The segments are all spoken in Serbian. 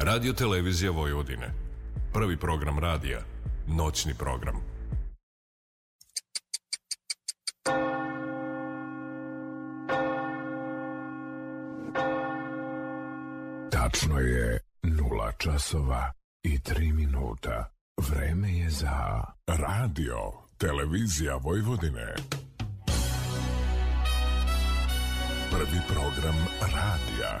Radio Televizija Vojvodine. Prvi program radija. Noćni program. Tačno je nula časova i tri minuta. Vreme je za radio, televizija Vojvodine. Prvi program radija.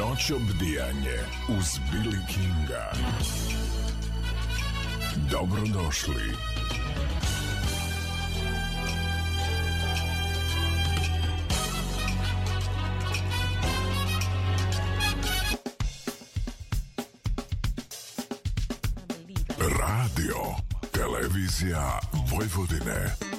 Noć obdijanje uz Billy Kinga. Dobrodošli. Radio, televizija Vojvodine.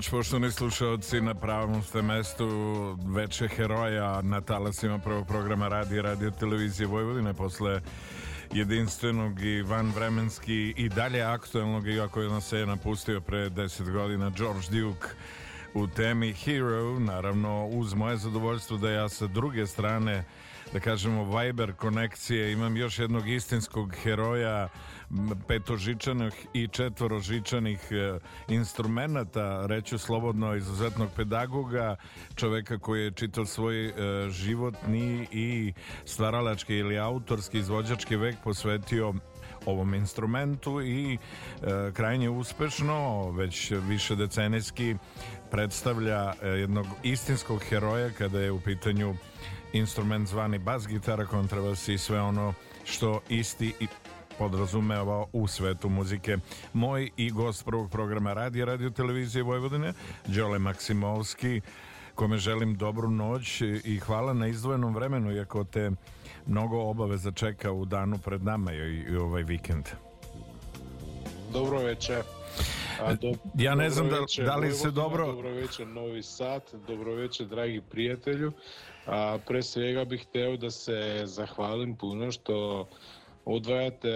Noć, poštovani slušalci, na pravom ste mestu veče heroja na talasima prvog programa radi radio televizije Vojvodine posle jedinstvenog i vanvremenski i dalje aktuelnog, iako je nas se napustio pre 10 godina, George Duke u temi Hero, naravno uz moje zadovoljstvo da ja sa druge strane da kažemo Viber konekcije imam još jednog istinskog heroja petožičanih i četvorožičanih e, instrumenta. Reću slobodno izuzetnog pedagoga čoveka koji je čitao svoj e, životni i stvaralački ili autorski izvođački vek posvetio ovom instrumentu i e, krajnje uspešno već više decenijski predstavlja e, jednog istinskog heroja kada je u pitanju instrument zvani bas gitara, kontrabas i sve ono što isti i podrazumeva u svetu muzike. Moj i gost prvog programa radija radio televizije Vojvodine, Đole Maksimovski, kome želim dobru noć i hvala na izdvojenom vremenu, iako te mnogo obaveza čeka u danu pred nama i, i ovaj vikend. Dobro večer. A, do, ja ne znam da, da li se dobro... Dobro večer Novi Sad, dobro večer dragi prijatelju. A, pre svega bih hteo da se zahvalim puno što odvajate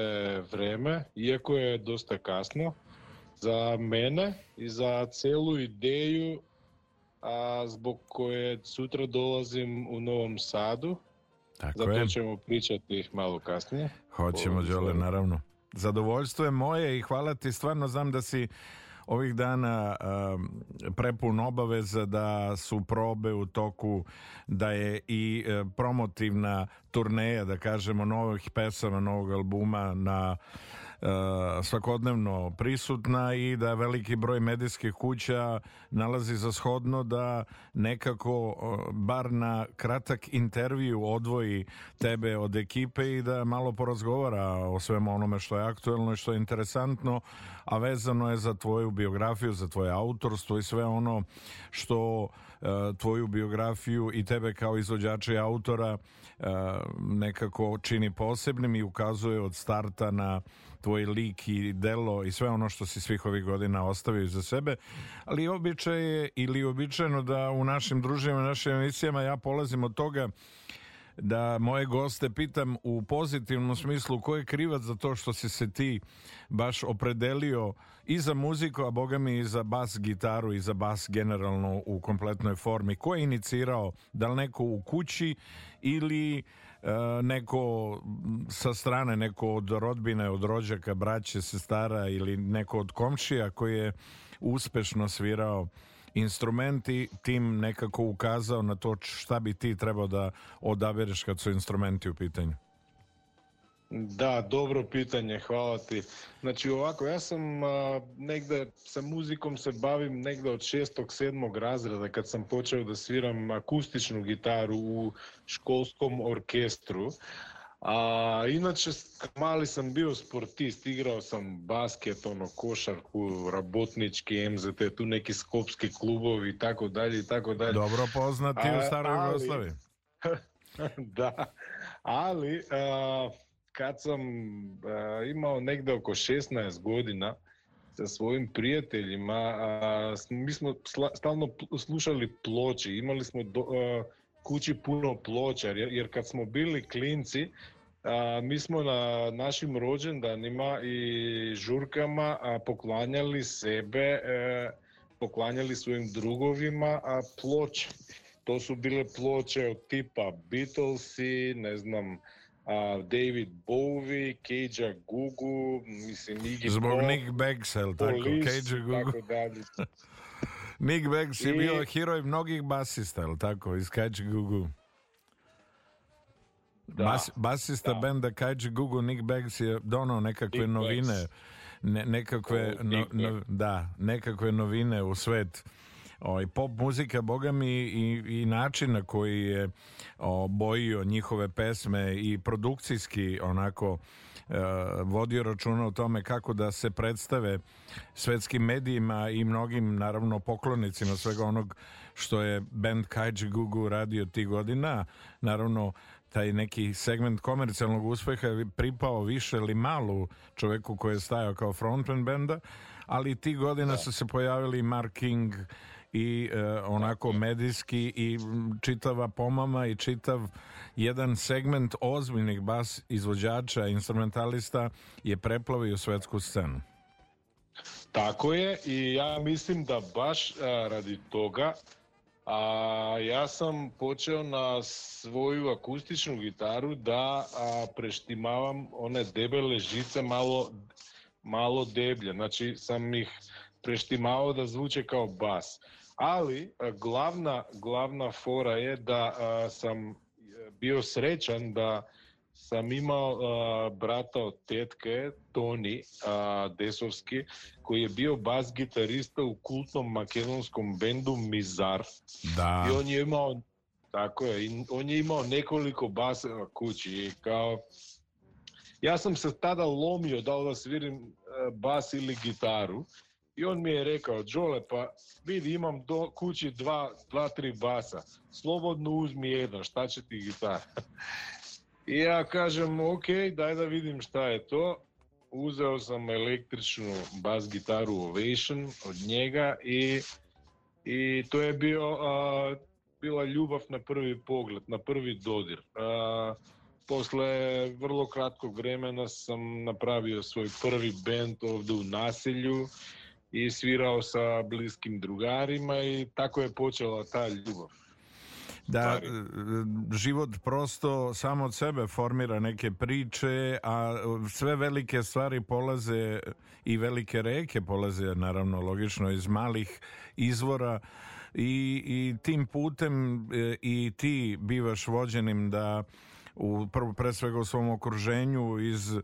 vreme, iako je dosta kasno, za mene i za celu ideju a, zbog koje sutra dolazim u Novom Sadu. Tako Zato je. ćemo pričati malo kasnije. Hoćemo, Đole, naravno. Zadovoljstvo je moje i hvala ti, stvarno znam da si ovih dana um, prepun obaveza da su probe u toku da je i uh, promotivna turneja da kažemo novih pesama novog albuma na svakodnevno prisutna i da veliki broj medijskih kuća nalazi za shodno da nekako uh, bar na kratak intervju odvoji tebe od ekipe i da malo porazgovara o svemu onome što je aktuelno i što je interesantno a vezano je za tvoju biografiju, za tvoje autorstvo i sve ono što uh, tvoju biografiju i tebe kao izvođača i autora nekako čini posebnim i ukazuje od starta na tvoj lik i delo i sve ono što si svih ovih godina ostavio za sebe, ali običaj je ili običajno da u našim družima, našim emisijama ja polazim od toga da moje goste pitam u pozitivnom smislu ko je krivac za to što si se ti baš opredelio i za muziku, a boga mi i za bas gitaru i za bas generalno u kompletnoj formi. Ko je inicirao? Da li neko u kući ili neko sa strane, neko od rodbine, od rođaka, braće, sestara ili neko od komšija koji je uspešno svirao instrumenti tim nekako ukazao na to šta bi ti trebao da odabereš kad su instrumenti u pitanju? Da, dobro pitanje, hvala ti. Znači ovako, ja sam a, negde sa muzikom se bavim negde od šestog, sedmog razreda kad sam počeo da sviram akustičnu gitaru u školskom orkestru. A inače mali sam bio sportist, igrao sam basket, ono košarku, rabotnički MZT, tu neki skopski klubovi i tako dalje i tako dalje. Dobro poznati u staroj Jugoslaviji. da, ali a, kad sam a, imao negde oko 16 godina sa svojim prijateljima, a, mi smo sla, stalno slušali ploče, imali smo do, a, kući puno ploča, jer, jer kad smo bili klinci, a, mi smo na našim rođendanima i žurkama a, poklanjali sebe, e, poklanjali svojim drugovima a, ploče. To su bile ploče od tipa Beatlesi, ne znam, a, David Bowie, Cage Gugu, mislim Iggy Zbog Pop, Nick Beggs, el tako? Cage Gugu. tako dalje. Nick je I- bio heroj mnogih basista, el tako? Iz Cage Gugu. Da, Bas, basista da. benda Cage Gugu Nick Beggs je donao nekakve Nick novine ne, nekakve no, no, da, nekakve novine u svet ovaj, pop muzika, boga mi, i, i način na koji je obojio njihove pesme i produkcijski onako e, vodio računa o tome kako da se predstave svetskim medijima i mnogim naravno poklonicima svega onog što je band Kaiji Gugu radio tih godina naravno taj neki segment komercijalnog uspeha je pripao više ili malu čoveku koji je stajao kao frontman benda ali ti godina da. su se pojavili Mark King i e, onako medijski i čitava pomama i čitav jedan segment ozbiljnih bas izvođača, instrumentalista je preplavio svetsku scenu. Tako je i ja mislim da baš a, radi toga a ja sam počeo na svoju akustičnu gitaru da a, preštimavam one debele žice malo malo deblje, znači sam ih preštimao da zvuče kao bas. Ali glavna, glavna fora je da a, sam bio srećan da sam imao a, brata od tetke, Toni a, Desovski, koji je bio bas gitarista u kultnom makedonskom bendu Mizar. Da. I on je imao tako je, on je imao nekoliko basa kući i kao ja sam se tada lomio da li da svirim bas ili gitaru i on mi je rekao, Đole, pa vidi imam do kući dva, dva, tri basa, slobodno uzmi jedan, šta će ti gitara? I ja kažem, ok, daj da vidim šta je to. Uzeo sam električnu bas gitaru Ovation od njega i, i to je bio, a, bila ljubav na prvi pogled, na prvi dodir. A, posle vrlo kratkog vremena sam napravio svoj prvi band ovde u naselju i svirao sa bliskim drugarima i tako je počela ta ljubav. Da, život prosto samo od sebe formira neke priče, a sve velike stvari polaze i velike reke polaze naravno logično iz malih izvora i, i tim putem e, i ti bivaš vođenim da u prvo pre svega u svom okruženju iz e,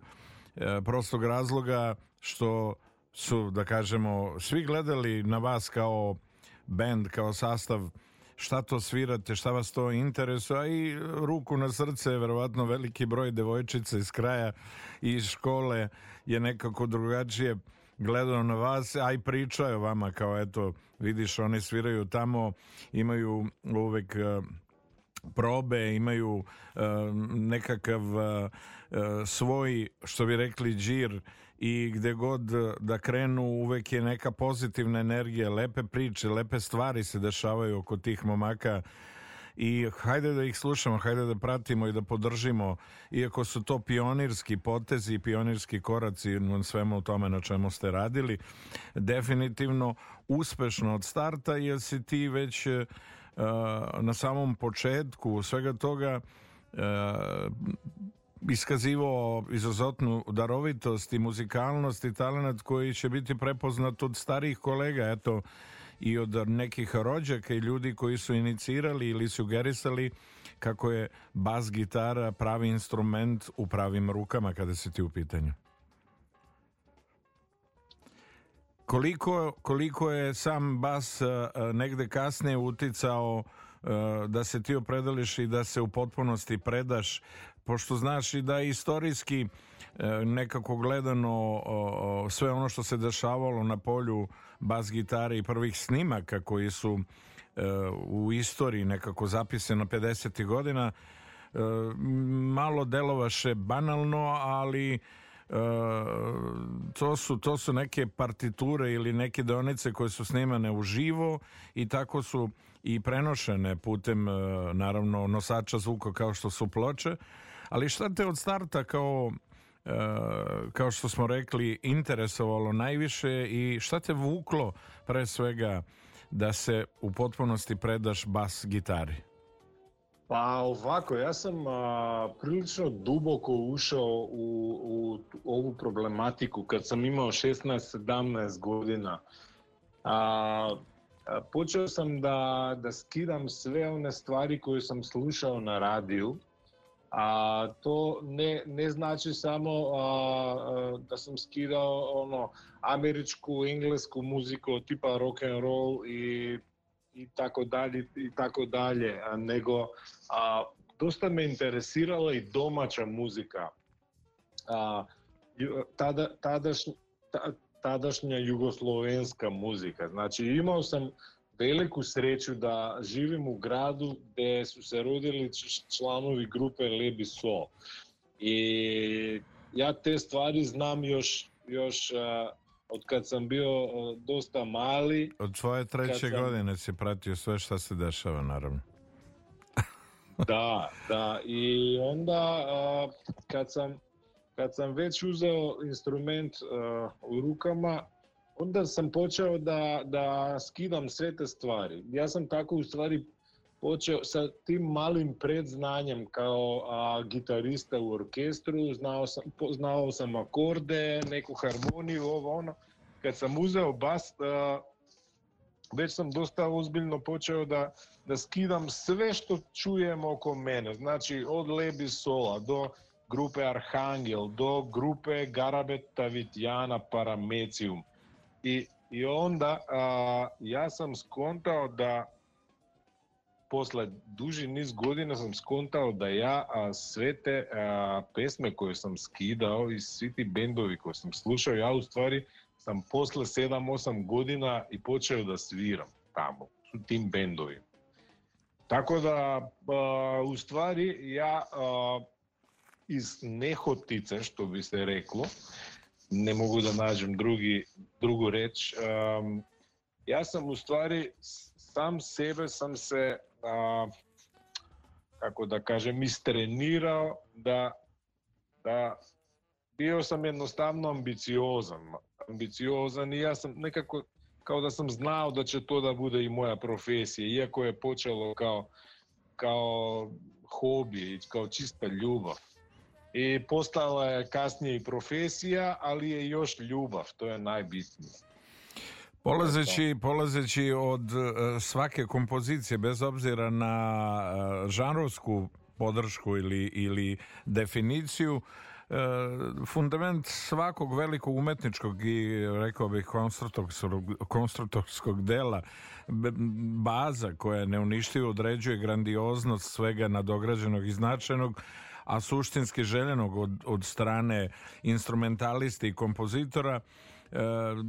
prostog razloga što su da kažemo svi gledali na vas kao band kao sastav šta to svirate, šta vas to interesuje, a i ruku na srce, verovatno veliki broj devojčica iz kraja i iz škole je nekako drugačije gledao na vas, a i pričao o vama kao eto, vidiš, oni sviraju tamo, imaju uvek uh, probe, imaju uh, nekakav uh, svoj, što bi rekli, džir i gde god da krenu uvek je neka pozitivna energija, lepe priče, lepe stvari se dešavaju oko tih momaka. I hajde da ih slušamo, hajde da pratimo i da podržimo, iako su to pionirski potezi i pionirski koraci u svemu tome na čemu ste radili, definitivno uspešno od starta, jer si ti već uh, na samom početku svega toga uh, iskazivao izuzetnu darovitost i muzikalnost i talent koji će biti prepoznat od starih kolega, eto, i od nekih rođaka i ljudi koji su inicirali ili sugerisali kako je bas gitara pravi instrument u pravim rukama kada si ti u pitanju. Koliko, koliko je sam bas negde kasnije uticao da se ti opredeliš i da se u potpunosti predaš pošto znaš i da istorijski e, nekako gledano sve ono što se dešavalo na polju bas gitare i prvih snimaka koji su e, u istoriji nekako zapisano 50. godina e, malo delovaše banalno, ali to su, to su neke partiture ili neke donice koje su snimane u živo i tako su i prenošene putem naravno nosača zvuka kao što su ploče Ali šta te od starta kao e, kao što smo rekli interesovalo najviše i šta te vuklo pre svega da se u potpunosti predaš bas gitari? Pa ovako, ja sam a, prilično duboko ušao u, u, ovu problematiku kad sam imao 16-17 godina. A, a, počeo sam da, da skidam sve one stvari koje sam slušao na radiju A to ne, ne znači samo a, a, da sam skidao ono američku, englesku muziku tipa rock and roll i i tako dalje i tako dalje, nego a, dosta me interesirala i domaća muzika. A, tada, tadaš, tadašnja jugoslovenska muzika. Znači imao sam veliku sreću da živim u gradu gde su se rodili članovi grupe Lebi Sol. I ja te stvari znam još, još od kad sam bio dosta mali. Od svoje treće sam... godine si pratio sve šta se dešava, naravno. da, da. I onda kad sam, kad sam već uzeo instrument u rukama, onda sam počeo da, da skidam sve te stvari. Ja sam tako u stvari počeo sa tim malim predznanjem kao a, gitarista u orkestru, znao sam, znao sam akorde, neku harmoniju, ovo ono. Kad sam uzeo bas, a, već sam dosta ozbiljno počeo da, da skidam sve što čujem oko mene. Znači od Lebi Sola do grupe Arhangel, do grupe Garabeta Vitjana Paramecium. I, i onda a, ja sam skontao da posle duži niz godina sam skontao da ja a, sve te a, pesme koje sam skidao i svi ti bendovi koje sam slušao, ja u stvari sam posle 7-8 godina i počeo da sviram tamo, u tim bendovima. Tako da, a, u stvari, ja a, iz nehotice, što bi se reklo, ne mogu da nađem drugi, drugu reč, um, ja sam u stvari sam sebe sam se a, kako da kažem istrenirao da da bio sam jednostavno ambiciozan. Ambiciozan i ja sam nekako kao da sam znao da će to da bude i moja profesija iako je počelo kao kao hobi kao čista ljubav i postala je kasnije i profesija, ali je još ljubav, to je najbitnije. Polazeći, polazeći od uh, svake kompozicije, bez obzira na uh, žanrovsku podršku ili, ili definiciju, uh, fundament svakog velikog umetničkog i rekao bih konstruktorskog, konstruktorskog dela baza koja neuništivo određuje grandioznost svega nadograđenog i značajnog a suštinski željenog od, od strane instrumentalisti i kompozitora, e,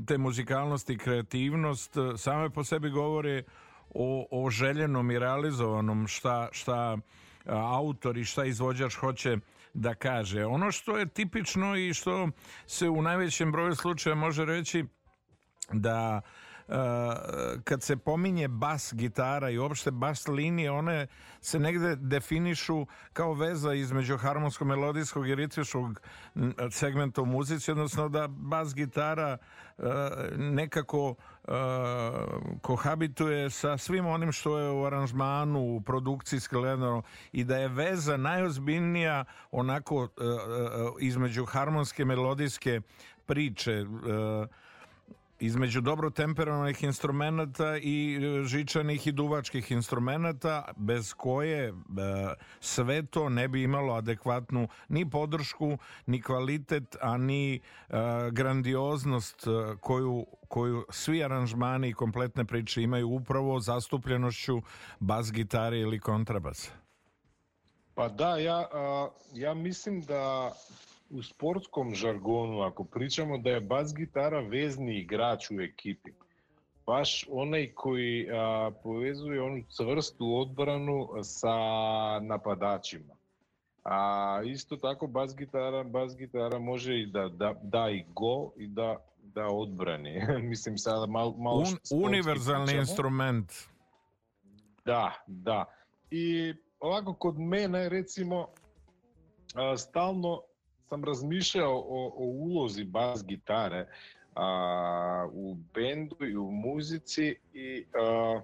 te muzikalnost i kreativnost e, same po sebi govore o, o željenom i realizovanom šta, šta e, autor i šta izvođač hoće da kaže. Ono što je tipično i što se u najvećem broju slučaja može reći da kad se pominje bas gitara i uopšte bas linije, one se negde definišu kao veza između harmonsko-melodijskog i ritmičkog segmenta u muzici, odnosno da bas gitara nekako kohabituje sa svim onim što je u aranžmanu, u produkciji skledano i da je veza najozbiljnija onako između harmonske melodijske priče između dobro temperovanih instrumenta i e, žičanih i duvačkih instrumenta bez koje e, sve to ne bi imalo adekvatnu ni podršku, ni kvalitet, a ni e, grandioznost koju, koju svi aranžmani i kompletne priče imaju upravo zastupljenošću bas gitare ili kontrabasa. Pa da, ja, ja mislim da u sportskom žargonu, ako pričamo da je bas gitara vezni igrač u ekipi, baš onaj koji a, povezuje onu cvrstu odbranu sa napadačima. A isto tako bas gitara, bas gitara može i da, da, da i go i da, da odbrani. Mislim sada malo... malo Un, univerzalni pričamo. instrument. Da, da. I ovako kod mene recimo a, stalno sam razmišljao o, o ulozi bas gitare a, u bendu i u muzici i a,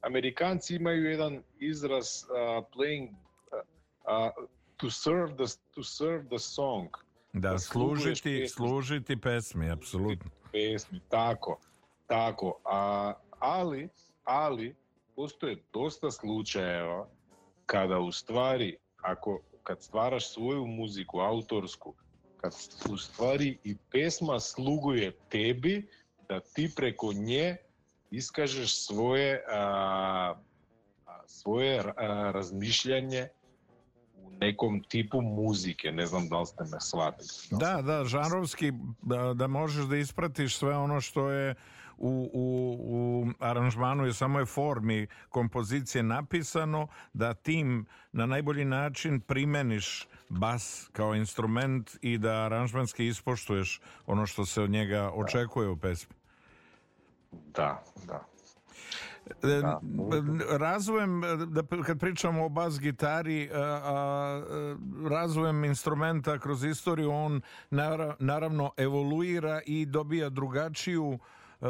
Amerikanci imaju jedan izraz a, playing a, to serve the to serve the song. Da, da služiti, pesmi, služiti pesmi, apsolutno. Pesmi, tako, tako. A, ali, ali, postoje dosta slučajeva kada u stvari, ako kad stvaraš svoju muziku, autorsku, kad u stvari i pesma sluguje tebi, da ti preko nje iskažeš svoje a, svoje a, razmišljanje u nekom tipu muzike, ne znam da li ste me shvatili. Da, da, žanrovski, da, da možeš da ispratiš sve ono što je u, u, u aranžmanu i samoj formi kompozicije napisano, da tim na najbolji način primeniš bas kao instrument i da aranžmanski ispoštuješ ono što se od njega očekuje u pesmi. Da, da. Da. Razvojem, da kad pričamo o bas gitari, a, a, razvojem instrumenta kroz istoriju, on naravno evoluira i dobija drugačiju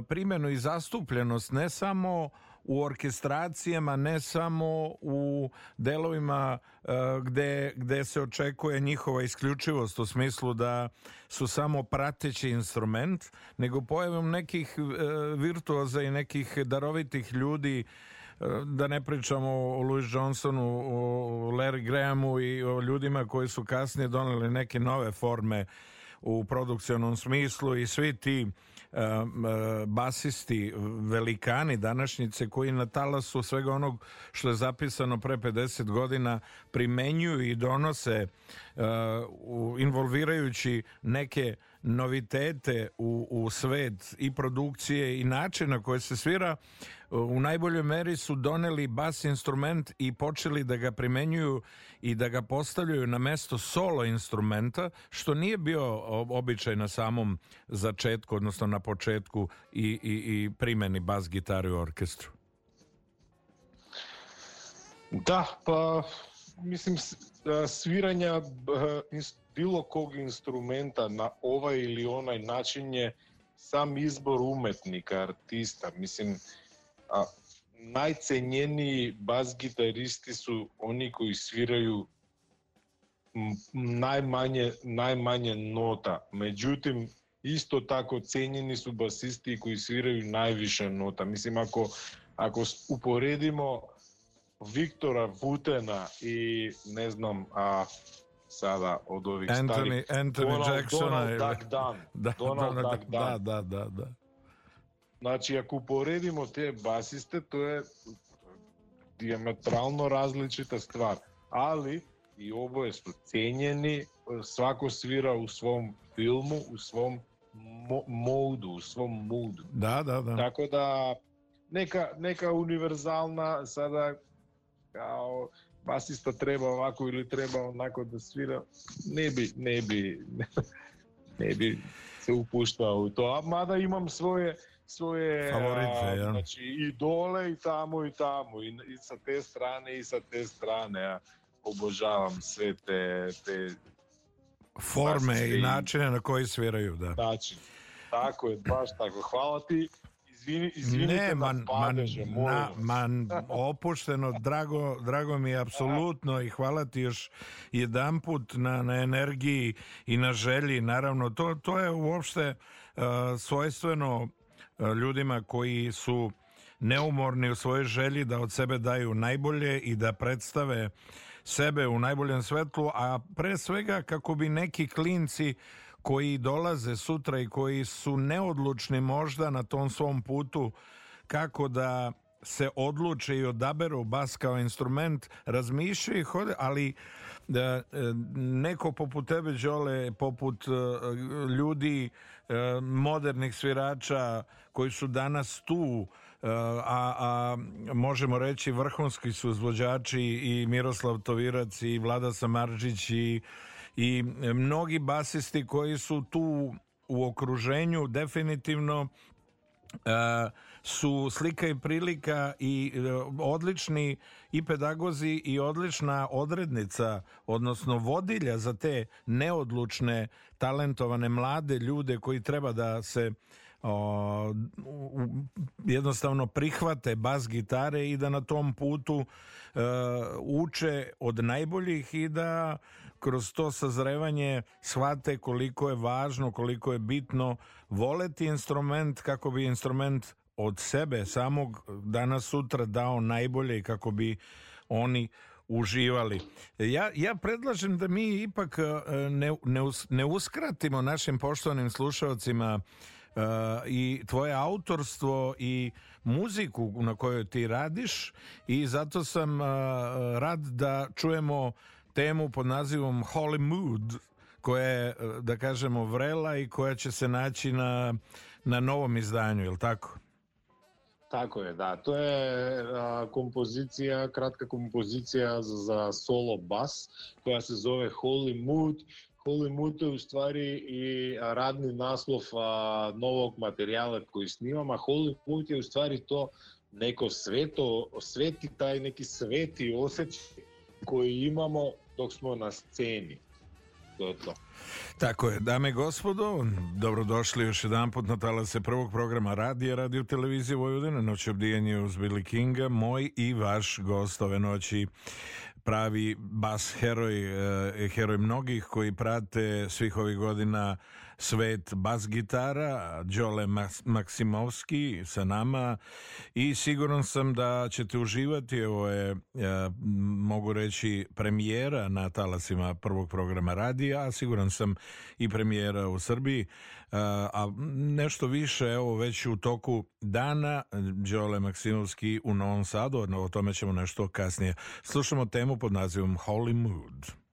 primjenu i zastupljenost, ne samo u orkestracijama, ne samo u delovima uh, gde, gde se očekuje njihova isključivost u smislu da su samo prateći instrument, nego pojavom nekih uh, virtuoza i nekih darovitih ljudi uh, da ne pričamo o Louis Johnsonu, o Larry Grahamu i o ljudima koji su kasnije doneli neke nove forme u produkcionom smislu i svi ti basisti, velikani današnjice koji na talasu svega onog što je zapisano pre 50 godina primenjuju i donose involvirajući neke novitete u, u svet i produkcije i načina koje se svira u najboljoj meri su doneli bas instrument i počeli da ga primenjuju i da ga postavljaju na mesto solo instrumenta, što nije bio običaj na samom začetku, odnosno na početku i, i, i primeni bas gitare u orkestru. Da, pa mislim sviranja bilo kog instrumenta na ovaj ili onaj način je sam izbor umetnika, artista. Mislim, a, najcenjeniji bas gitaristi su oni koji sviraju najmanje, najmanje nota. Međutim, isto tako cenjeni su basisti koji sviraju najviše nota. Mislim, ako, ako uporedimo Viktora Vutena i ne znam, a sada od ovih Anthony, starih Anthony Donald, Jacksona Donald Duck Dunn. Da, Donald, Donald Duck da, Dunn. da, da, da. Znači, ako uporedimo te basiste, to je diametralno različita stvar. Ali i oboje su cenjeni, svako svira u svom filmu, u svom mo modu, u svom moodu. Da, da, da. Tako da neka, neka univerzalna sada kao basista treba ovako ili treba onako da svira, ne bi, ne bi, ne bi se upuštao u to. A mada imam svoje svoje Favorite, a, ja. znači i dole i tamo i tamo i, i sa te strane i sa te strane ja obožavam sve te, te Forme i načine na koji sviraju, da. način. Tako je, baš tako. Hvala ti. Izvini, izvinite ne, na man, padeže, man, na, man, opušteno, drago, drago mi je apsolutno i hvala ti još jedan put na, na energiji i na želji, naravno, to, to je uopšte uh, svojstveno uh, ljudima koji su neumorni u svojoj želji da od sebe daju najbolje i da predstave sebe u najboljem svetlu, a pre svega kako bi neki klinci koji dolaze sutra i koji su neodlučni možda na tom svom putu kako da se odluče i odaberu bas kao instrument, razmišljaju, hode, ali da neko poput tebe, Đole, poput e, ljudi modernih svirača koji su danas tu, a, a možemo reći vrhunski su izvođači i Miroslav Tovirac i Vlada Samarđić i i mnogi basisti koji su tu u okruženju definitivno uh, su slika i prilika i uh, odlični i pedagozi i odlična odrednica odnosno vodilja za te neodlučne talentovane mlade ljude koji treba da se o, jednostavno prihvate bas gitare i da na tom putu uh, uče od najboljih i da kroz to sazrevanje shvate koliko je važno, koliko je bitno voleti instrument kako bi instrument od sebe samog danas sutra dao najbolje i kako bi oni uživali. Ja, ja predlažem da mi ipak ne, ne, us, ne uskratimo našim poštovanim slušalcima i tvoje autorstvo i muziku na kojoj ti radiš i zato sam uh, rad da čujemo temu pod nazivom Holy Mood koja je, da kažemo, vrela i koja će se naći na, na novom izdanju, je li tako? Tako je, da. To je a, kompozicija, kratka kompozicija za, za solo bas koja se zove Holy Mood. Holy Mood je u stvari i radni naslov a, novog materijala koji snimam, a Holy Mood je u stvari to neko sveto, sveti taj neki sveti osjećaj koji imamo dok smo na sceni. To je to. Tako je, dame i gospodo, dobrodošli još jedan put na talase prvog programa radija, radio televizije Vojvodina, noć obdijanje uz Billy Kinga, moj i vaš gost ove noći pravi bas heroj, eh, heroj mnogih koji prate svih ovih godina svet bas gitara, Đole Maksimovski sa nama i siguran sam da ćete uživati, ovo je, ja, mogu reći, premijera na talasima prvog programa radija, a siguran sam i premijera u Srbiji, a nešto više, evo već u toku dana, Đole Maksimovski u Novom Sadu, o tome ćemo nešto kasnije. Slušamo temu pod nazivom Holy Mood.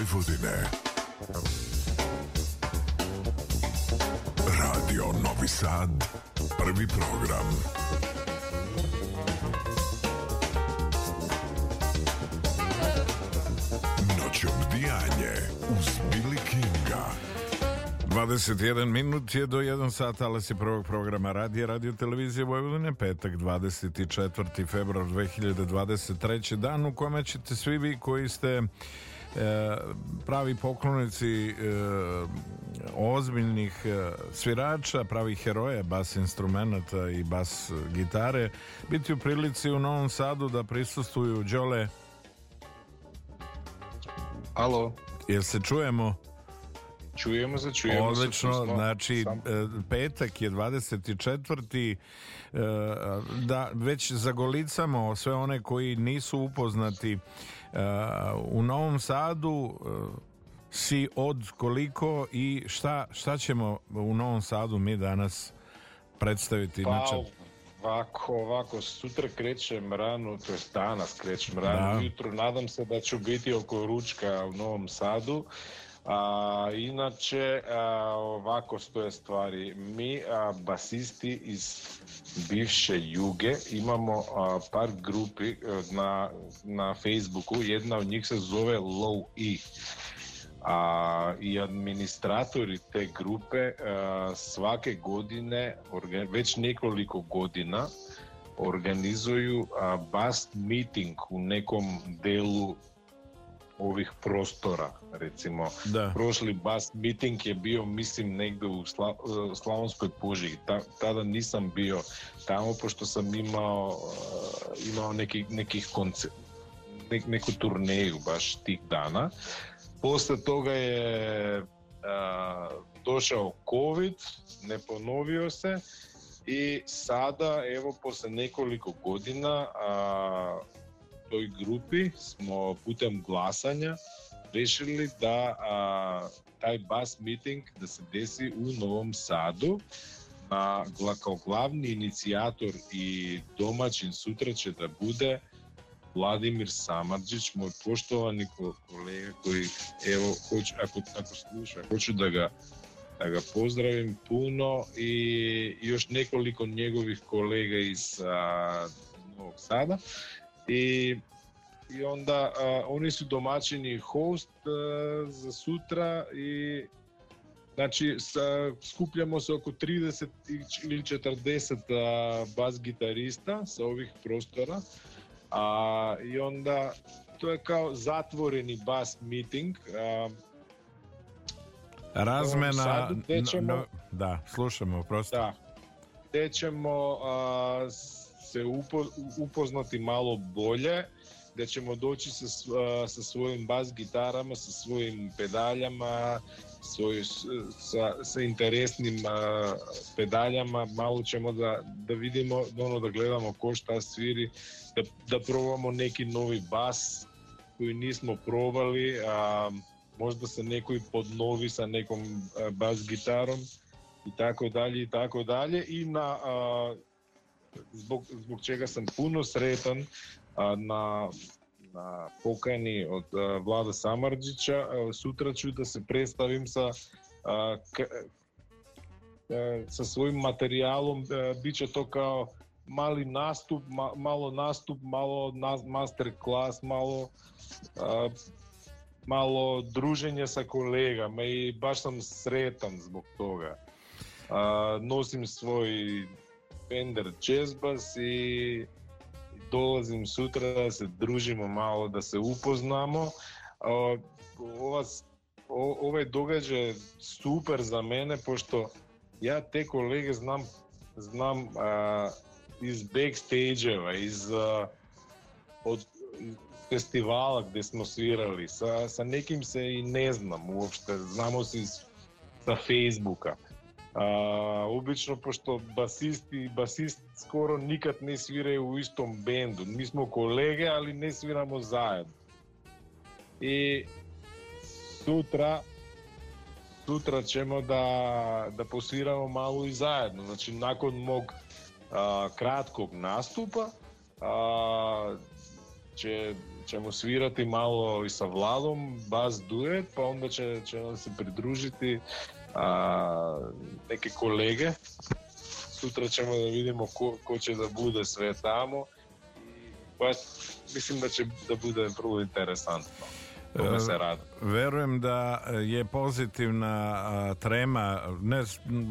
Vojvodine. Radio Novi Sad, prvi program. Noć obdijanje uz Billy Kinga. 21 minut je do 1 sat, ali si prvog programa radija Radio Televizije Vojvodine, petak 24. februar 2023. dan u kome ćete svi vi koji ste pravi poklonici e, ozbiljnih e, svirača, pravih heroja, bas instrumenta i bas gitare, biti u prilici u Novom Sadu da prisustuju Đole. Alo, Jel se čujemo? čujemo se, čujemo se. Odlično, smo. znači Sam- e, petak je 24. e, da već zagolicamo sve one koji nisu upoznati e, u Novom Sadu e, si od koliko i šta, šta ćemo u Novom Sadu mi danas predstaviti Pa, inače ovako, ovako, sutra krećem rano, to je danas krećem rano Da. ujutro, nadam se da ću biti oko ručka u Novom Sadu. A, inače, a, ovako stoje stvari. Mi, a, basisti iz bivše Juge, imamo a, par grupi a, na, na Facebooku. Jedna od njih se zove Low E. A, I administratori te grupe a, svake godine, orga- već nekoliko godina, organizuju a, bus meeting u nekom delu ovih prostora, recimo. da, Prošli bus meeting je bio, mislim, negde u Sla, Slavonskoj Požegi. Ta, tada nisam bio tamo, pošto sam imao, uh, imao neki, nekih konce, nek, neku turneju baš tih dana. Posle toga je uh, došao COVID, ne ponovio se i sada, evo, posle nekoliko godina a, toj grupi smo putem glasanja rešili da a, taj bus meeting da se desi u Novom Sadu. Na, kao glavni inicijator i domaćin sutra će da bude Vladimir Samarđić, moj poštovani ko- kolega koji, evo, hoću, ako, ako sluša, hoću da ga da ga pozdravim puno i još nekoliko njegovih kolega iz a, Novog Sada i i onda a, oni su domaćini host a, za sutra i znači sa, skupljamo se oko 30 i- ili 40 a, bas gitarista sa ovih prostora a, i onda to je kao zatvoreni bas meeting a, razmena gde no- da, slušamo, prosto Da. Gde ćemo a, se upo, upoznati malo bolje, gde ćemo doći sa, sa svojim bas gitarama, sa svojim pedaljama, svoj, sa, sa interesnim a, pedaljama, malo ćemo da, da vidimo, ono da gledamo ko šta sviri, da, da probamo neki novi bas koji nismo probali, a možda se nekoj podnovi sa nekom bas gitarom i tako dalje i tako dalje. I na a, због, због чега сум пуно сретен а, на на покани од а, Влада Самарџича сутра ќе да се представим со со својим материјалом биче тоа као мали наступ, ма, мало наступ, мало мастер клас, мало а, мало дружење со колега, ме и баш сам сретен због тога. А, носим свој Fender Jazz Bass и долазим сутра да се дружиме мало, да се упознамо. Ова, овај овој догаѓај е супер за мене, пошто ја те колеги знам, знам а, из бекстейджева, из а, од фестивала каде смо свирали, са, са неким се и не знам уопште, знамо се из, са Фейсбука. A, obično, pošto basisti, basist skoro nikad ne sviraju u istom bendu. Mi smo kolege, ali ne sviramo zajedno. I sutra sutra ćemo da, da posviramo malo i zajedno. Znači, nakon mog a, kratkog nastupa a, će, ćemo svirati malo i sa Vladom, bas duet, pa onda će, će nam se pridružiti a, neke kolege. Sutra ćemo da vidimo ko, ko će da bude sve tamo. Pa, mislim da će da bude vrlo interesantno. Tome se radi. Verujem da je pozitivna trema ne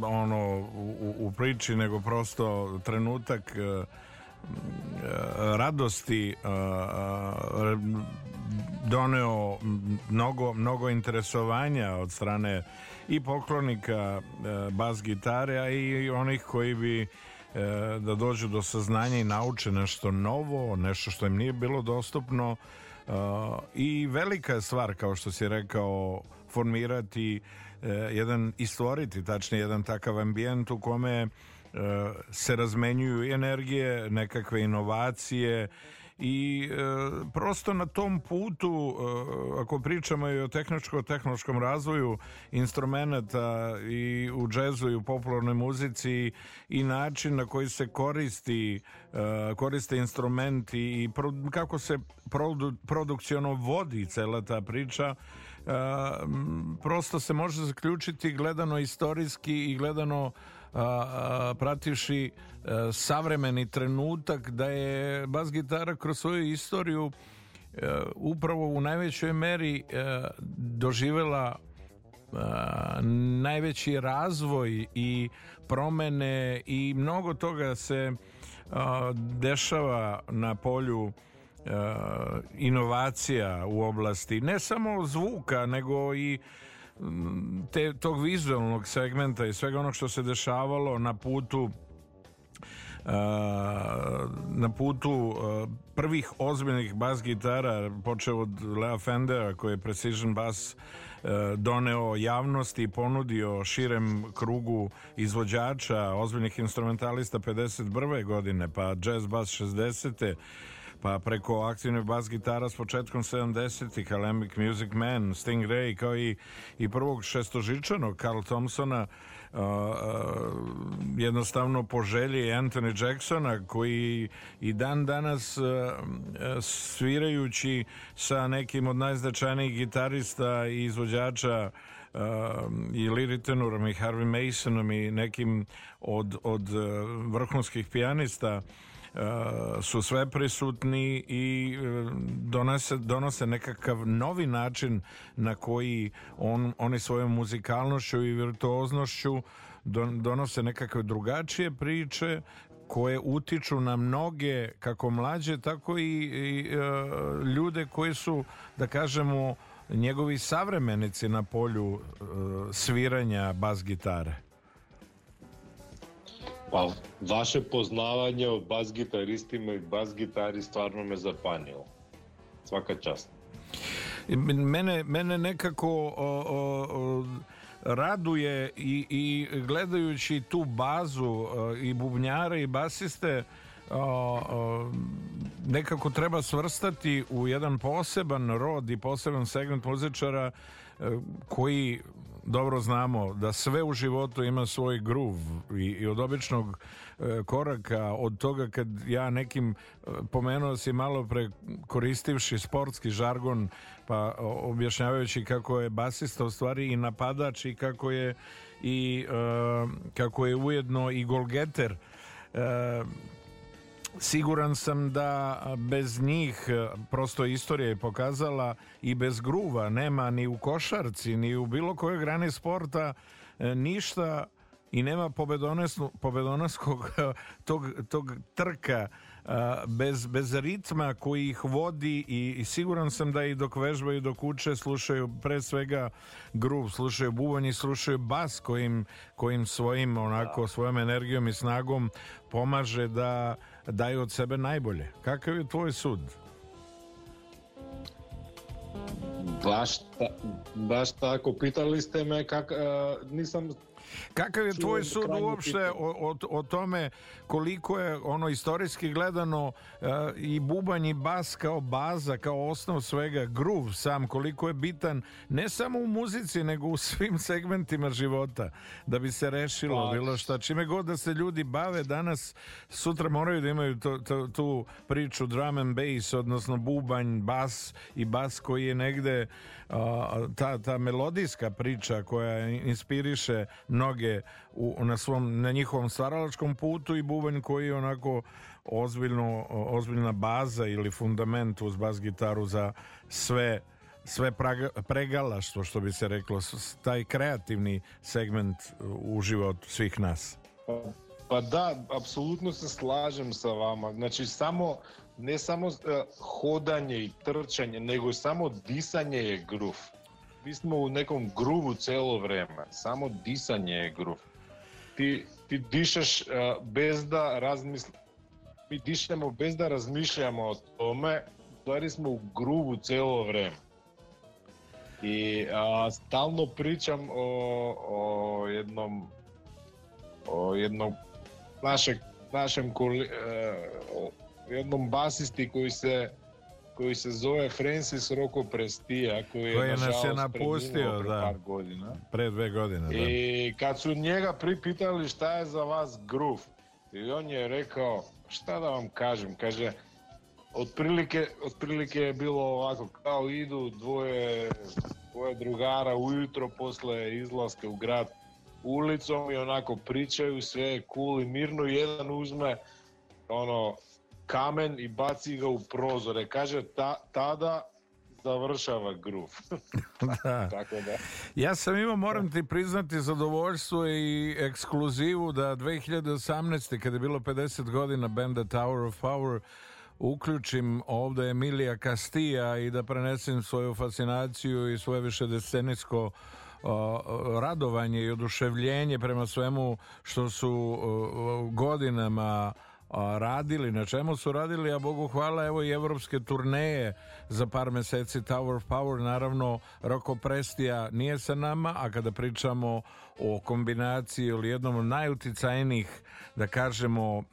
ono u, u priči nego prosto trenutak radosti doneo mnogo, mnogo interesovanja od strane i poklonika bas gitare, a i onih koji bi da dođu do saznanja i nauče nešto novo, nešto što im nije bilo dostupno. I velika je stvar, kao što si rekao, formirati jedan i stvoriti tačnije jedan takav ambijent u kome se razmenjuju energije, nekakve inovacije i e, prosto na tom putu e, ako pričamo i o tehničko-tehnološkom razvoju instrumenta i u džezu i u popularnoj muzici i način na koji se koristi e, koriste instrumenti i pro, kako se produ, produkciono vodi cela ta priča e, prosto se može zaključiti gledano istorijski i gledano prativši a, savremeni trenutak da je bas gitara kroz svoju istoriju a, upravo u najvećoj meri doživela najveći razvoj i promene i mnogo toga se dešava na polju inovacija u oblasti ne samo zvuka nego i te, tog vizualnog segmenta i svega onog što se dešavalo na putu uh, na putu prvih ozbiljnih bas gitara počeo od Lea Fendera koji je Precision Bass doneo javnosti i ponudio širem krugu izvođača ozbiljnih instrumentalista 51. godine pa jazz bass 60 pa preko aktivne bas gitara s početkom 70-ih, Alemic Music Man, Stingray, kao i, i prvog šestožičanog Carl Thompsona, uh, uh, jednostavno po želji Anthony Jacksona koji i dan danas uh, svirajući sa nekim od najznačajnijih gitarista i izvođača uh, i Liri Tenorom i Harvey Masonom i nekim od, od vrhunskih pijanista E, su sve prisutni i e, donose, donose nekakav novi način na koji on, oni svojom muzikalnošću i virtuoznošću donose nekakve drugačije priče koje utiču na mnoge kako mlađe tako i, i uh, ljude koji su da kažemo njegovi savremenici na polju sviranja bas gitare. Pa, vaše poznavanje o bas gitaristima i bas gitari stvarno me zapanjilo. Svaka čast. Mene, mene nekako o, o, o, raduje i, i gledajući tu bazu i bubnjare i basiste nekako treba svrstati u jedan poseban rod i poseban segment muzičara e, koji dobro znamo da sve u životu ima svoj gruv i, i od običnog e, koraka od toga kad ja nekim e, pomenuo si malo pre koristivši sportski žargon pa objašnjavajući kako je basista u stvari i napadač i kako je i e, kako je ujedno i golgeter. E, Siguran sam da bez njih prosto istorija je pokazala i bez gruva nema ni u košarci ni u bilo kojoj grani sporta e, ništa i nema pobedonoskog tog, tog trka bez, bez ritma koji ih vodi i, i siguran sam da i dok vežbaju dok uče slušaju pre svega gruv, slušaju bubanj i slušaju bas kojim, kojim svojim onako svojom energijom i snagom pomaže da daju od sebe najbolje. Kakav je tvoj sud? Baš, ta, baš tako, pitali ste me kak, uh, nisam Kakav je tvoj sud uopšte o, o, o, tome koliko je ono istorijski gledano uh, i bubanj i bas kao baza, kao osnov svega, groove sam, koliko je bitan ne samo u muzici, nego u svim segmentima života, da bi se rešilo pa, bilo šta. Čime god da se ljudi bave danas, sutra moraju da imaju to, to, tu priču drum and bass, odnosno bubanj, bas i bas koji je negde uh, ta, ta melodijska priča koja inspiriše mnoge u, na, svom, na njihovom stvaralačkom putu i bubanj koji je onako ozbiljno, ozbiljna baza ili fundament uz bas gitaru za sve sve praga, pregalaštvo što bi se reklo taj kreativni segment u životu svih nas pa, pa da, apsolutno se slažem sa vama znači samo ne samo uh, hodanje i trčanje, nego samo disanje je gruv. писмо у неком груву цело време. Само дисање е грув. Ти, ти дишаш а, без да размислиш. Ми дишеме без да размишляме о томе, дори сме у груву цело време. И а, стално причам о, о едном о едном нашем, нашем коли, о, едном басисти кој се koji se zove Francis Rocco Prestija, koji koji je nas je napustio da. par godina. Pre dve godine, da. I kad su njega pripitali šta je za vas groove, i on je rekao, šta da vam kažem, kaže, otprilike, otprilike je bilo ovako, kao idu dvoje, dvoje drugara ujutro posle izlaska u grad ulicom i onako pričaju, sve je cool i mirno, jedan uzme ono kamen i baci ga u prozore. Kaže, ta, tada završava gruv. da. Tako da. Ja sam imao, moram ti priznati, zadovoljstvo i ekskluzivu da 2018. kada je bilo 50 godina benda Tower of Power uključim ovde Emilija Castilla i da prenesem svoju fascinaciju i svoje više decenijsko radovanje i oduševljenje prema svemu što su godinama radili, na čemu su radili, a Bogu hvala, evo i evropske turneje za par meseci. Tower of Power, naravno Roko Prestija nije sa nama, a kada pričamo o kombinaciji ili jednom od najuticajnijih da kažemo e,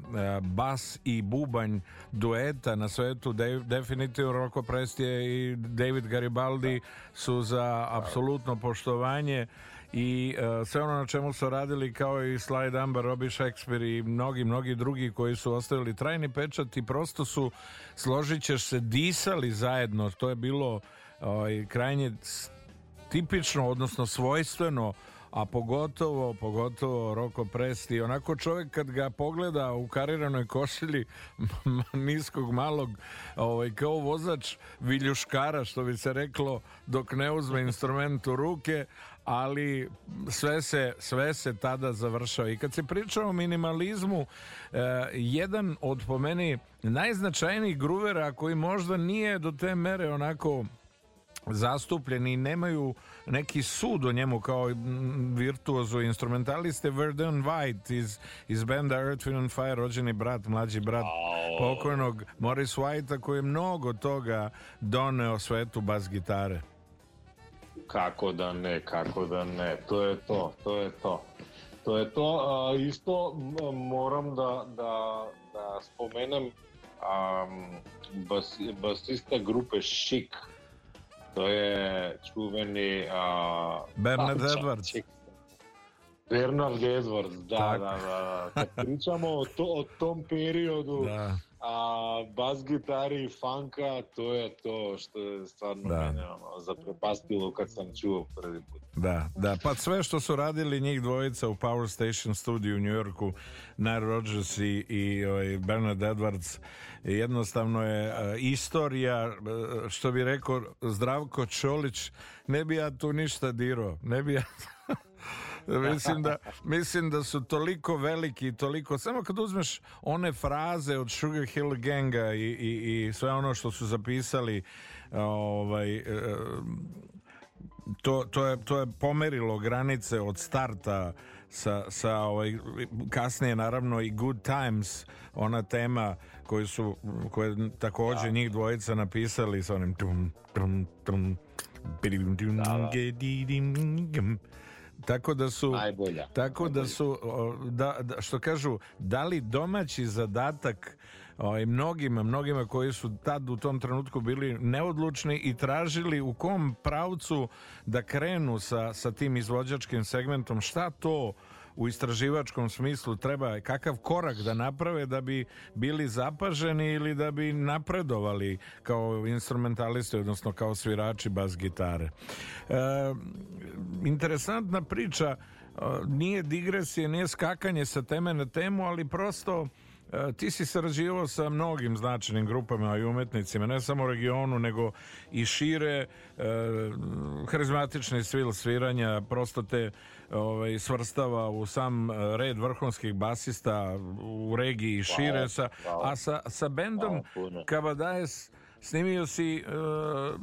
bas i bubanj dueta na svetu definitivno Roko Prestije i David Garibaldi su za apsolutno poštovanje i uh, sve ono na čemu su radili kao i Sly Dunbar, Robbie Shakespeare i mnogi, mnogi drugi koji su ostavili trajni pečat i prosto su, složit ćeš se, disali zajedno. To je bilo uh, krajnje tipično, odnosno svojstveno a pogotovo, pogotovo Roko Presti, onako čovjek kad ga pogleda u kariranoj košilji niskog malog, ovaj, kao vozač viljuškara, što bi se reklo, dok ne uzme instrument u ruke, ali sve se, sve se tada završao. I kad se priča o minimalizmu, eh, jedan od po meni najznačajnijih gruvera koji možda nije do te mere onako zastupljeni i nemaju neki sud o njemu kao virtuozu instrumentaliste Verdun White iz, iz benda Earth, Wind and Fire rođeni brat, mlađi brat oh. pokojnog Morris Whitea koji je mnogo toga doneo svetu bas gitare Како да не, како да не. Тоа е то, тоа е то. Тоа е то. А, исто морам да, да, да споменам а, бас, басиста групе Шик. То е чувени... А, Бернард Едвардс. Бернард Едвардс, да, да, да, да. Кога причамо од, од том периоду, да. A bas gitari i funka, to je to što je stvarno da. mene ono, zaprepastilo kad sam čuo prvi put. Da, da, pa sve što su radili njih dvojica u Power Station studiju u New Yorku, Nile Rodgers i, i ovaj, Bernard Edwards, jednostavno je uh, istorija, uh, što bi rekao Zdravko Čolić, ne bi ja tu ništa dirao, ne bi ja mislim, da, mislim da su toliko veliki i toliko, samo kad uzmeš one fraze od Sugar Hill Ganga i, i, i sve ono što su zapisali ovaj, e, to, to, je, to je pomerilo granice od starta sa, sa ovaj, kasnije naravno i Good Times ona tema koju su koje takođe njih dvojica napisali sa onim tum, tum, tum, Tako da su Najbolja. Tako Najbolja. da su da, da, što kažu dali domaći zadatak ovaj, mnogima, mnogima koji su tad u tom trenutku bili neodlučni i tražili u kom pravcu da krenu sa, sa tim izvođačkim segmentom, šta to u istraživačkom smislu treba, kakav korak da naprave da bi bili zapaženi ili da bi napredovali kao instrumentalisti, odnosno kao svirači bas gitare. E, interesantna priča, nije digresije, nije skakanje sa teme na temu, ali prosto E, ti si sarađivao sa mnogim značajnim grupama i umetnicima, ne samo u regionu, nego i šire, e, harizmatični svil sviranja, prosto te ovaj, svrstava u sam red vrhunskih basista u regiji i šire, sa, a sa, sa bendom Kabadajes snimio si uh,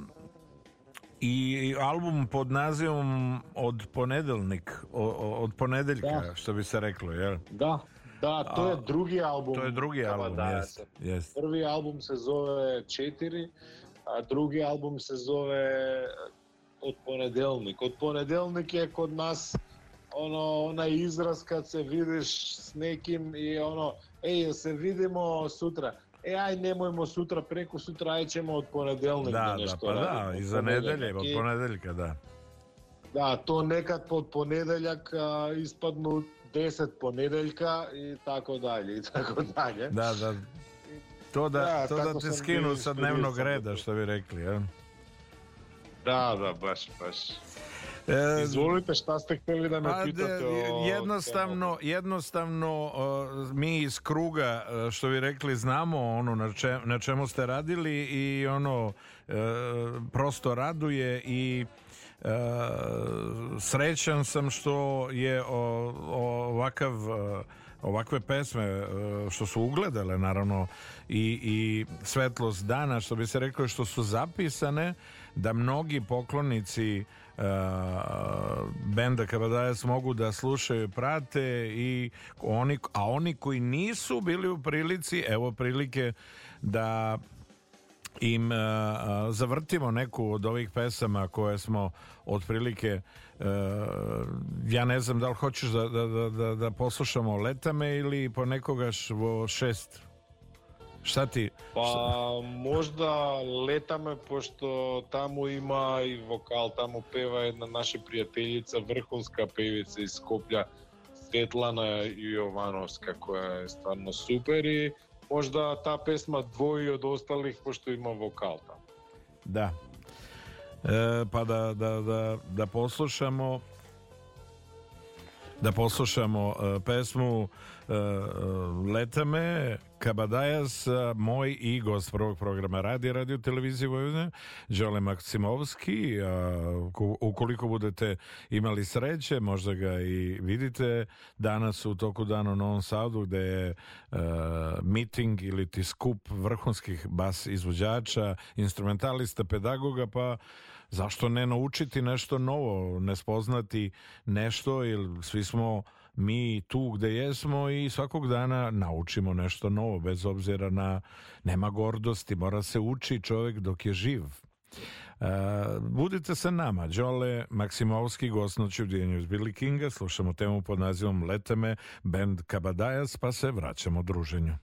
i album pod nazivom od ponedeljnik od ponedeljka da. što bi se reklo jel? da da, to je drugi album. To je drugi album, jest, jest. Prvi album se zove Četiri, a drugi album se zove Od ponedelnik. Od ponedelnik je kod nas ono, onaj izraz kad se vidiš s nekim i ono, ej, se vidimo sutra. E, aj, nemojmo sutra, preko sutra, aj ćemo od ponedelnika da, nešto da, pa da, raditi. iza nedelje, od ponedeljka, da. Da, to nekad pod ponedeljak a, ispadnu 10 ponedeljka i tako dalje i tako dalje. Da, da. To da, da, to da te skinu sa dnevnog reda, što bi rekli, ja? Da, da, baš, baš. E, Izvolite, šta ste hteli da me pa, pitate o... Jednostavno, jednostavno mi iz kruga, što bi rekli, znamo ono na, če, na čemu ste radili i ono e, prosto raduje i E, srećan sam što je o, ovakav e, ovakve pesme e, što su ugledale naravno i, i svetlost dana što bi se reklo što su zapisane da mnogi poklonici uh, benda Kabadajas mogu da slušaju prate i oni, a oni koji nisu bili u prilici evo prilike da im uh, zavrtimo neku od ovih pesama koje smo otprilike uh, ja ne znam da li hoćeš da, da, da, da, da poslušamo letame ili po nekoga vo šest Шта ти? Па, можда летаме, пошто таму има и вокал, таму пева една наша пријателица, врховска певица из Скопља, Светлана Јовановска, која е стварно супер и можда таа песма двои од осталих, пошто има вокал таму. Да. Е, па да, да, да, да послушамо да послушамо е, песму е, е, Летаме, Kabadajas, moj i gost prvog programa radi radio televizije Vojvodine, Đole Maksimovski. Ukoliko budete imali sreće, možda ga i vidite danas u toku dana u Novom Sadu gde je uh, meeting ili ti skup vrhunskih bas izvođača, instrumentalista, pedagoga, pa zašto ne naučiti nešto novo, ne spoznati nešto, jer svi smo mi tu gde jesmo i svakog dana naučimo nešto novo, bez obzira na, nema gordosti, mora se uči čovjek dok je živ. Uh, budite sa nama, Đole Maksimovski, gost noći u Dijenju iz Billy Kinga, slušamo temu pod nazivom Leteme, band Kabadajas, pa se vraćamo druženju.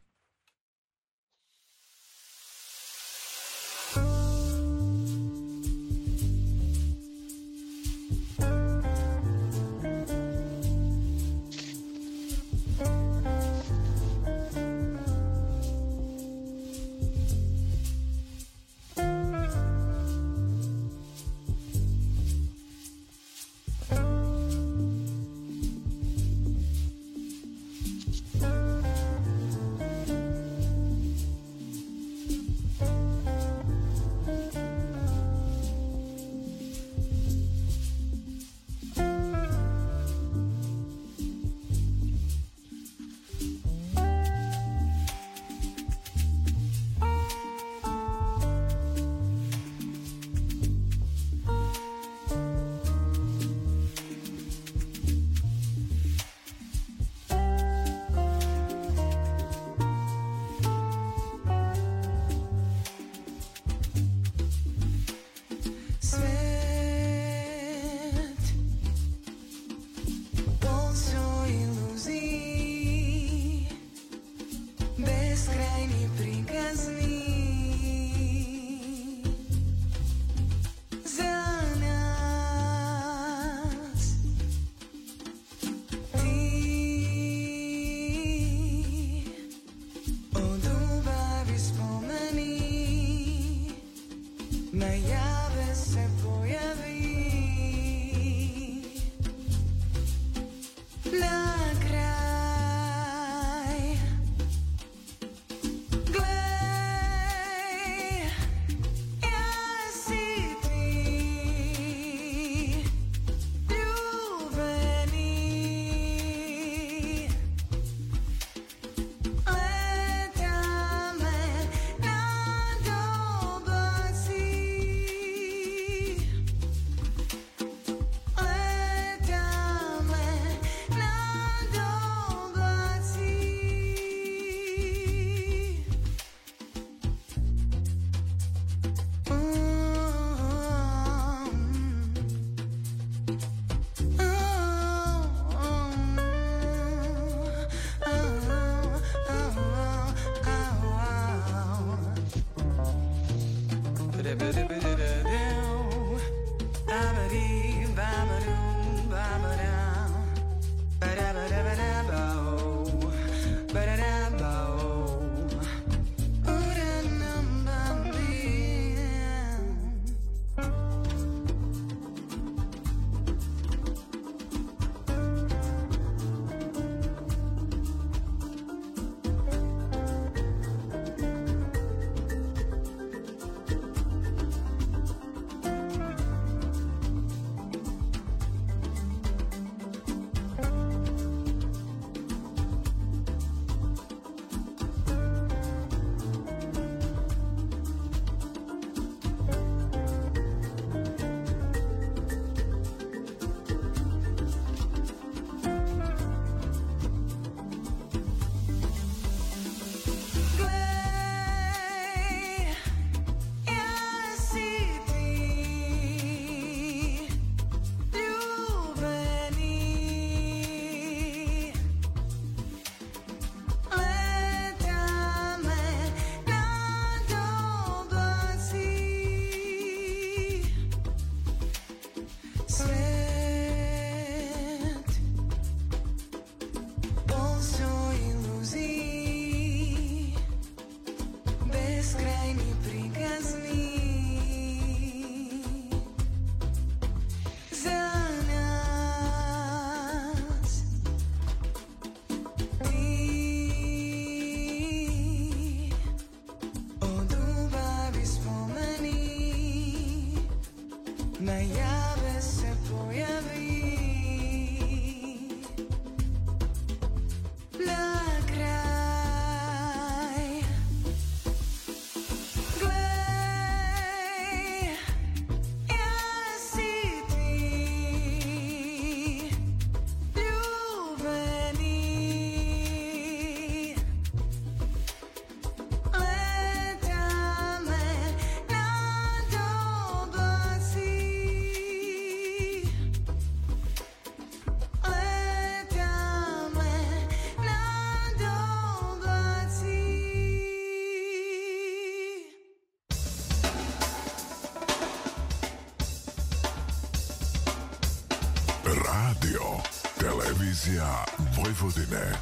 Televizija Vojvodine.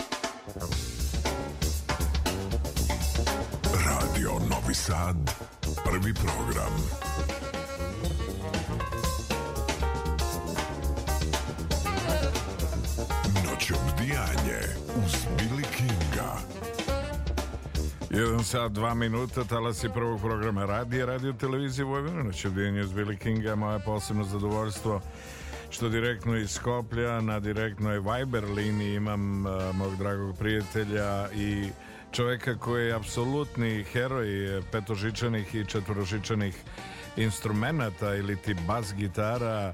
Radio Novi Sad. Prvi program. Noć obdijanje uz Billy Kinga. Jedan sat, dva minuta, talasi prvog programa radija, radio televizije Vojvodina, noć obdijanje uz Billy Kinga, moje posebno zadovoljstvo što direktno iz Skoplja na direktnoj Viber liniji imam uh, mog dragog prijatelja i čoveka koji je apsolutni heroj petožičanih i četvorožičanih instrumenta ili ti bas gitara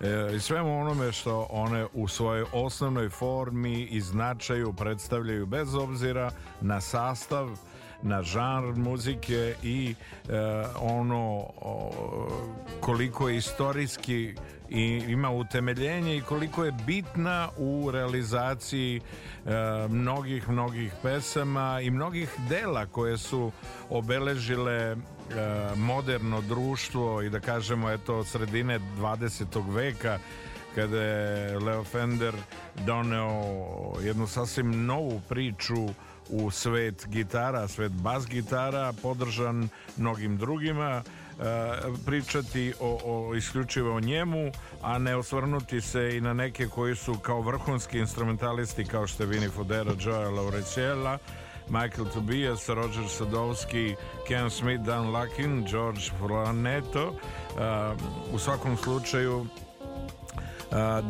e, i svemu onome što one u svojoj osnovnoj formi i značaju predstavljaju bez obzira na sastav na žanr muzike i e, ono o, koliko je istorijski i ima utemeljenje i koliko je bitna u realizaciji e, mnogih, mnogih pesama i mnogih dela koje su obeležile e, moderno društvo i da kažemo eto sredine 20. veka kada je Leo Fender doneo jednu sasvim novu priču u svet gitara, svet bas gitara, podržan mnogim drugima pričati o, o isključivo o njemu, a ne osvrnuti se i na neke koji su kao vrhunski instrumentalisti kao što je Vini Fodera, Joe Laureciela, Michael Tobias, Roger Sadowski, Ken Smith, Dan Lakin, George Flaneto. U svakom slučaju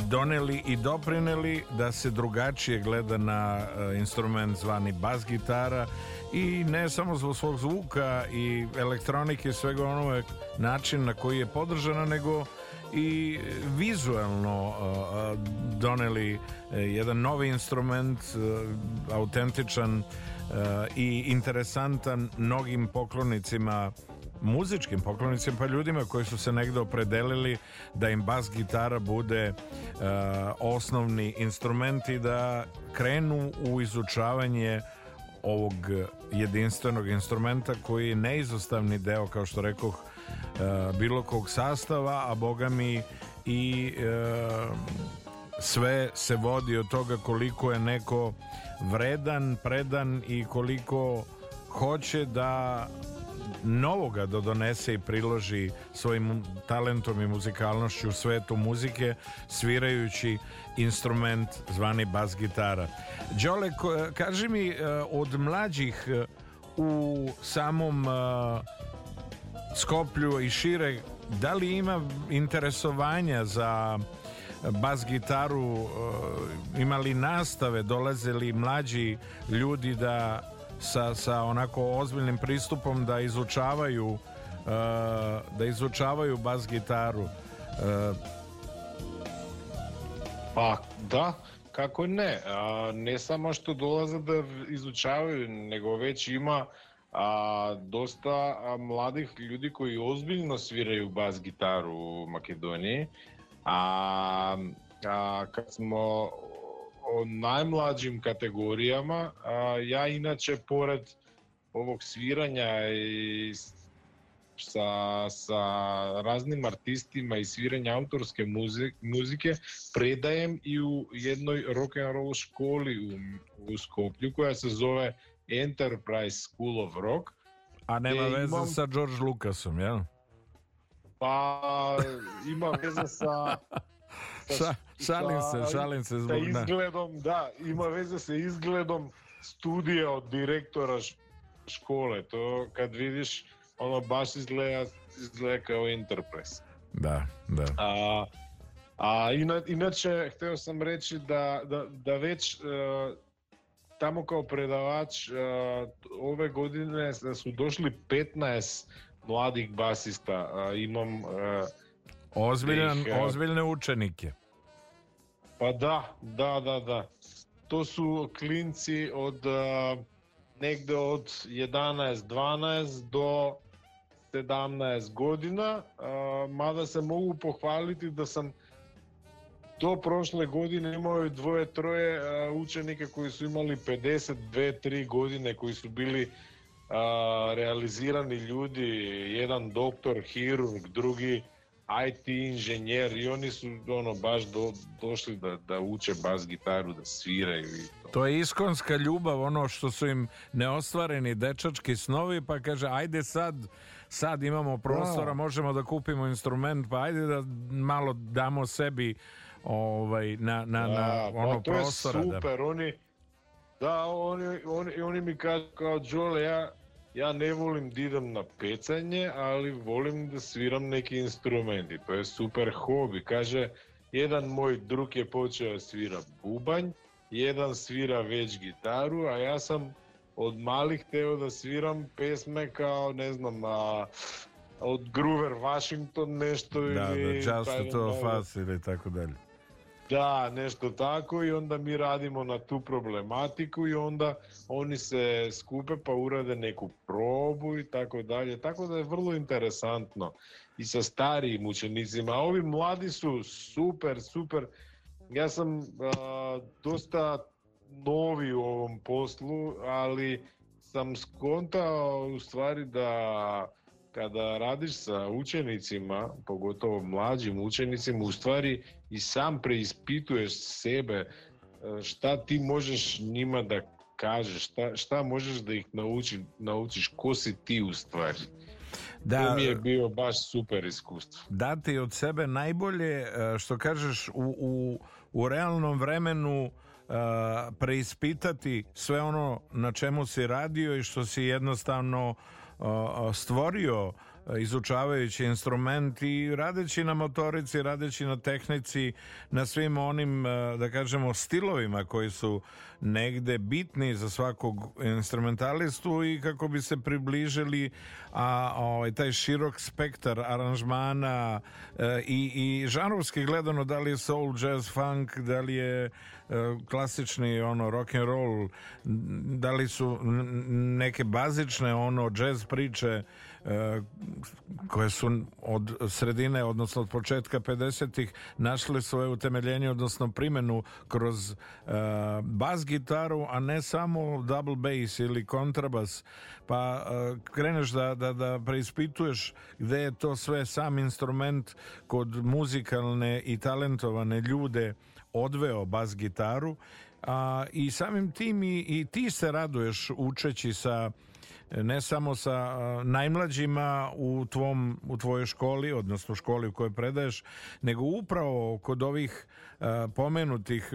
doneli i doprineli da se drugačije gleda na instrument zvani bas gitara i ne samo zbog svog zvuka i elektronike i svega onome način na koji je podržana nego i vizualno doneli e, jedan novi instrument autentičan i interesantan mnogim poklonicima muzičkim poklonicima pa ljudima koji su se negde opredelili da im bas gitara bude uh, osnovni instrument i da krenu u izučavanje ovog jedinstvenog instrumenta koji je neizostavni deo kao što rekoh uh, bilo kog sastava a boga mi i uh, sve se vodi od toga koliko je neko vredan, predan i koliko hoće da novoga da donese i priloži svojim talentom i muzikalnošću u svetu muzike svirajući instrument zvani bas gitara. Đole, kaži mi e, od mlađih e, u samom e, Skoplju i šire da li ima interesovanja za bas gitaru imali nastave dolazili mlađi ljudi da sa, sa onako ozbiljnim pristupom da izučavaju uh, da izučavaju bas gitaru. Uh, pa da kako ne. A, ne samo što dolaze da izučavaju nego već ima a, dosta a, mladih ljudi koji ozbiljno sviraju bas gitaru u Makedoniji. A, a kad smo o najmlađim kategorijama. A, ja inače, pored ovog sviranja i sa, sa raznim artistima i sviranja autorske muzike, muzike predajem i u jednoj rock and roll školi u, u Skoplju koja se zove Enterprise School of Rock. A nema veze imam... sa George Lucasom, jel? Pa ima veze sa Ša, šalim se, šalim se zbog sa izgledom, da, ima veze sa izgledom studija od direktora škole. To kad vidiš, ono baš izgleda, izgleda kao Enterprise. Da, da. A, a ina, inače, hteo sam reći da, da, da već uh, tamo kao predavač uh, ove godine da su došli 15 mladih basista. Uh, imam uh, Ozbiljan, ih, ozbiljne učenike. Pa da, da, da, da. To su klinci od uh, negde od 11-12 do 17 godina, uh, mada se mogu pohvaliti da sam do prošle godine imao i dvoje, troje uh, učenika koji su imali 52-3 godine, koji su bili uh, realizirani ljudi, jedan doktor, hirurg, drugi IT inženjer i oni su ono baš do, došli da, da uče bas gitaru, da sviraju i to. To je iskonska ljubav, ono što su im neostvareni dečački snovi, pa kaže ajde sad, sad imamo prostora, da. možemo da kupimo instrument, pa ajde da malo damo sebi ovaj, na, na, da, na pa ono pa to prostora. To je super, da. oni, da, oni, oni, oni mi kažu kao Đole, ja ja ne volim da idem na pecanje, ali volim da sviram neki instrumenti. To je super hobi. Kaže, jedan moj drug je počeo da svira bubanj, jedan svira već gitaru, a ja sam od malih teo da sviram pesme kao, ne znam, a, od Groover Washington nešto da, da ili... Da, Just to Fast ili tako dalje. Da, nešto tako i onda mi radimo na tu problematiku i onda oni se skupe pa urade neku probu i tako dalje. Tako da je vrlo interesantno i sa starijim učenicima. A ovi mladi su super, super. Ja sam a, dosta novi u ovom poslu, ali sam skontao u stvari da kada radiš sa učenicima, pogotovo mlađim učenicima, u stvari i sam preispituješ sebe e, šta ti možeš njima da kažeš, šta, šta možeš da ih nauči, naučiš, ko si ti u stvari. Da, to mi je bio baš super iskustvo. Dati od sebe najbolje, e, što kažeš, u, u, u realnom vremenu uh, preispitati sve ono na čemu si radio i što si jednostavno uh, stvorio izučavajući instrument i radeći na motorici, radeći na tehnici, na svim onim, e, da kažemo, stilovima koji su negde bitni za svakog instrumentalistu i kako bi se približili a ovaj taj širok spektar aranžmana e, i, i žanrovski gledano da li je soul, jazz, funk, da li je e, klasični ono rock and roll, da li su neke bazične ono jazz priče koje su od sredine, odnosno od početka 50-ih našle svoje utemeljenje, odnosno primenu kroz uh, bas gitaru, a ne samo double bass ili kontrabas, pa uh, kreneš da, da, da preispituješ gde je to sve sam instrument kod muzikalne i talentovane ljude odveo bas gitaru a, i samim tim i, i ti se raduješ učeći sa ne samo sa najmlađima u tvom u tvojoj školi, odnosno školi u kojoj predaješ, nego upravo kod ovih pomenutih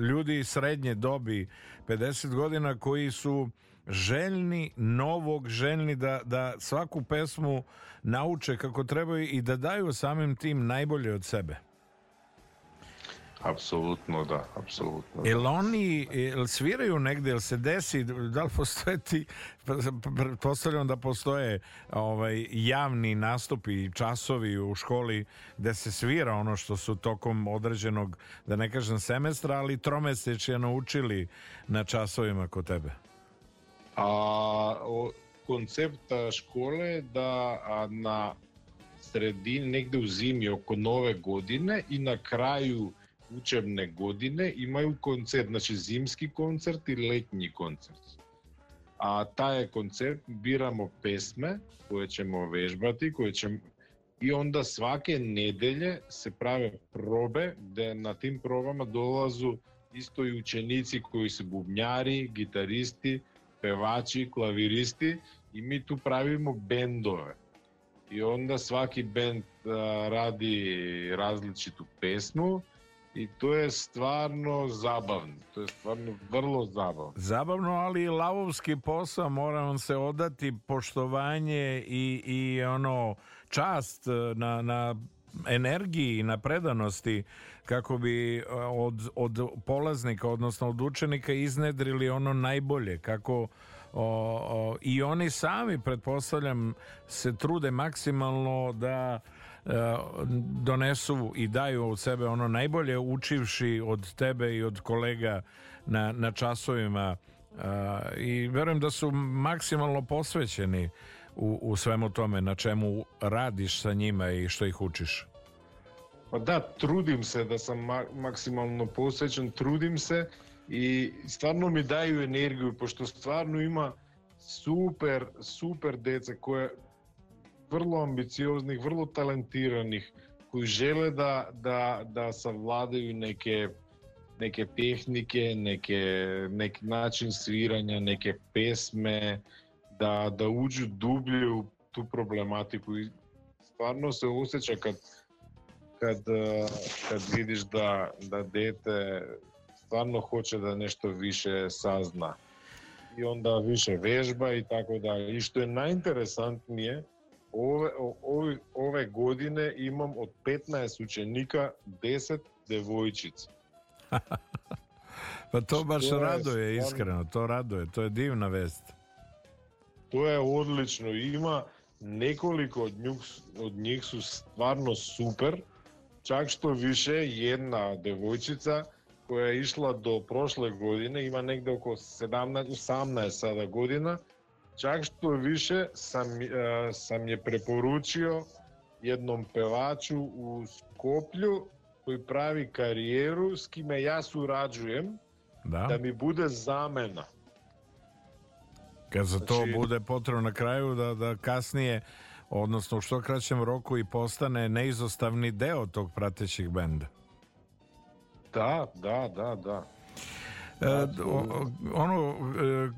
ljudi srednje dobi 50 godina koji su željni novog, željni da, da svaku pesmu nauče kako trebaju i da daju samim tim najbolje od sebe. Apsolutno da, apsolutno. Da. Jel oni jel sviraju negde, jel se desi, da li postoje ti, postavljam da postoje ovaj, javni nastupi, časovi u školi gde se svira ono što su tokom određenog, da ne kažem semestra, ali tromesečja naučili na časovima kod tebe? A, o, koncept škole da a, na sredini, negde u zimi oko nove godine i na kraju učebne godine imaju koncert, znači zimski koncert i letnji koncert. A taj koncept biramo pesme koje ćemo vežbati, koje ćemo i onda svake nedelje se prave probe gde na tim probama dolazu isto i učenici koji su bubnjari, gitaristi, pevači, klaviristi i mi tu pravimo bendove. I onda svaki bend radi različitu pesmu i to je stvarno zabavno. To je stvarno vrlo zabavno. Zabavno, ali lavovski posao mora vam se odati poštovanje i, i ono čast na, na energiji na predanosti kako bi e, od, od polaznika, odnosno od učenika iznedrili ono najbolje, kako o, o, i oni sami, pretpostavljam, se trude maksimalno da E, donesu i daju od sebe ono najbolje učivši od tebe i od kolega na, na časovima e, i verujem da su maksimalno posvećeni u, u svemu tome na čemu radiš sa njima i što ih učiš. Pa da, trudim se da sam ma maksimalno posvećen, trudim se i stvarno mi daju energiju, pošto stvarno ima super, super dece koje vrlo ambicioznih, vrlo talentiranih, koji žele da, da, da savladaju neke, neke tehnike, neke, neki način sviranja, neke pesme, da, da uđu dublje u tu problematiku i stvarno se osjeća kad, kad, kad vidiš da, da dete stvarno hoće da nešto više sazna i onda više vežba i tako dalje. I što je najinteresantnije, Ове, ове, ове године имам од 15 ученика 10 девојчици. па тоа баш е радо, е искрено, тоа радо е. тоа е дивна вест. Тоа е одлично, има неколико од нив, од нив су стварно супер, чак што више една девојчица која е ишла до прошле година, има негде околу 17-18 сада година, Čak što više sam, uh, sam je preporučio jednom pevaču u Skoplju koji pravi karijeru s kime ja surađujem da, da mi bude zamena. Kad za to znači, bude potrebno na kraju da, da kasnije odnosno u što kraćem roku i postane neizostavni deo tog pratećih benda. Da, da, da, da. E, ono e,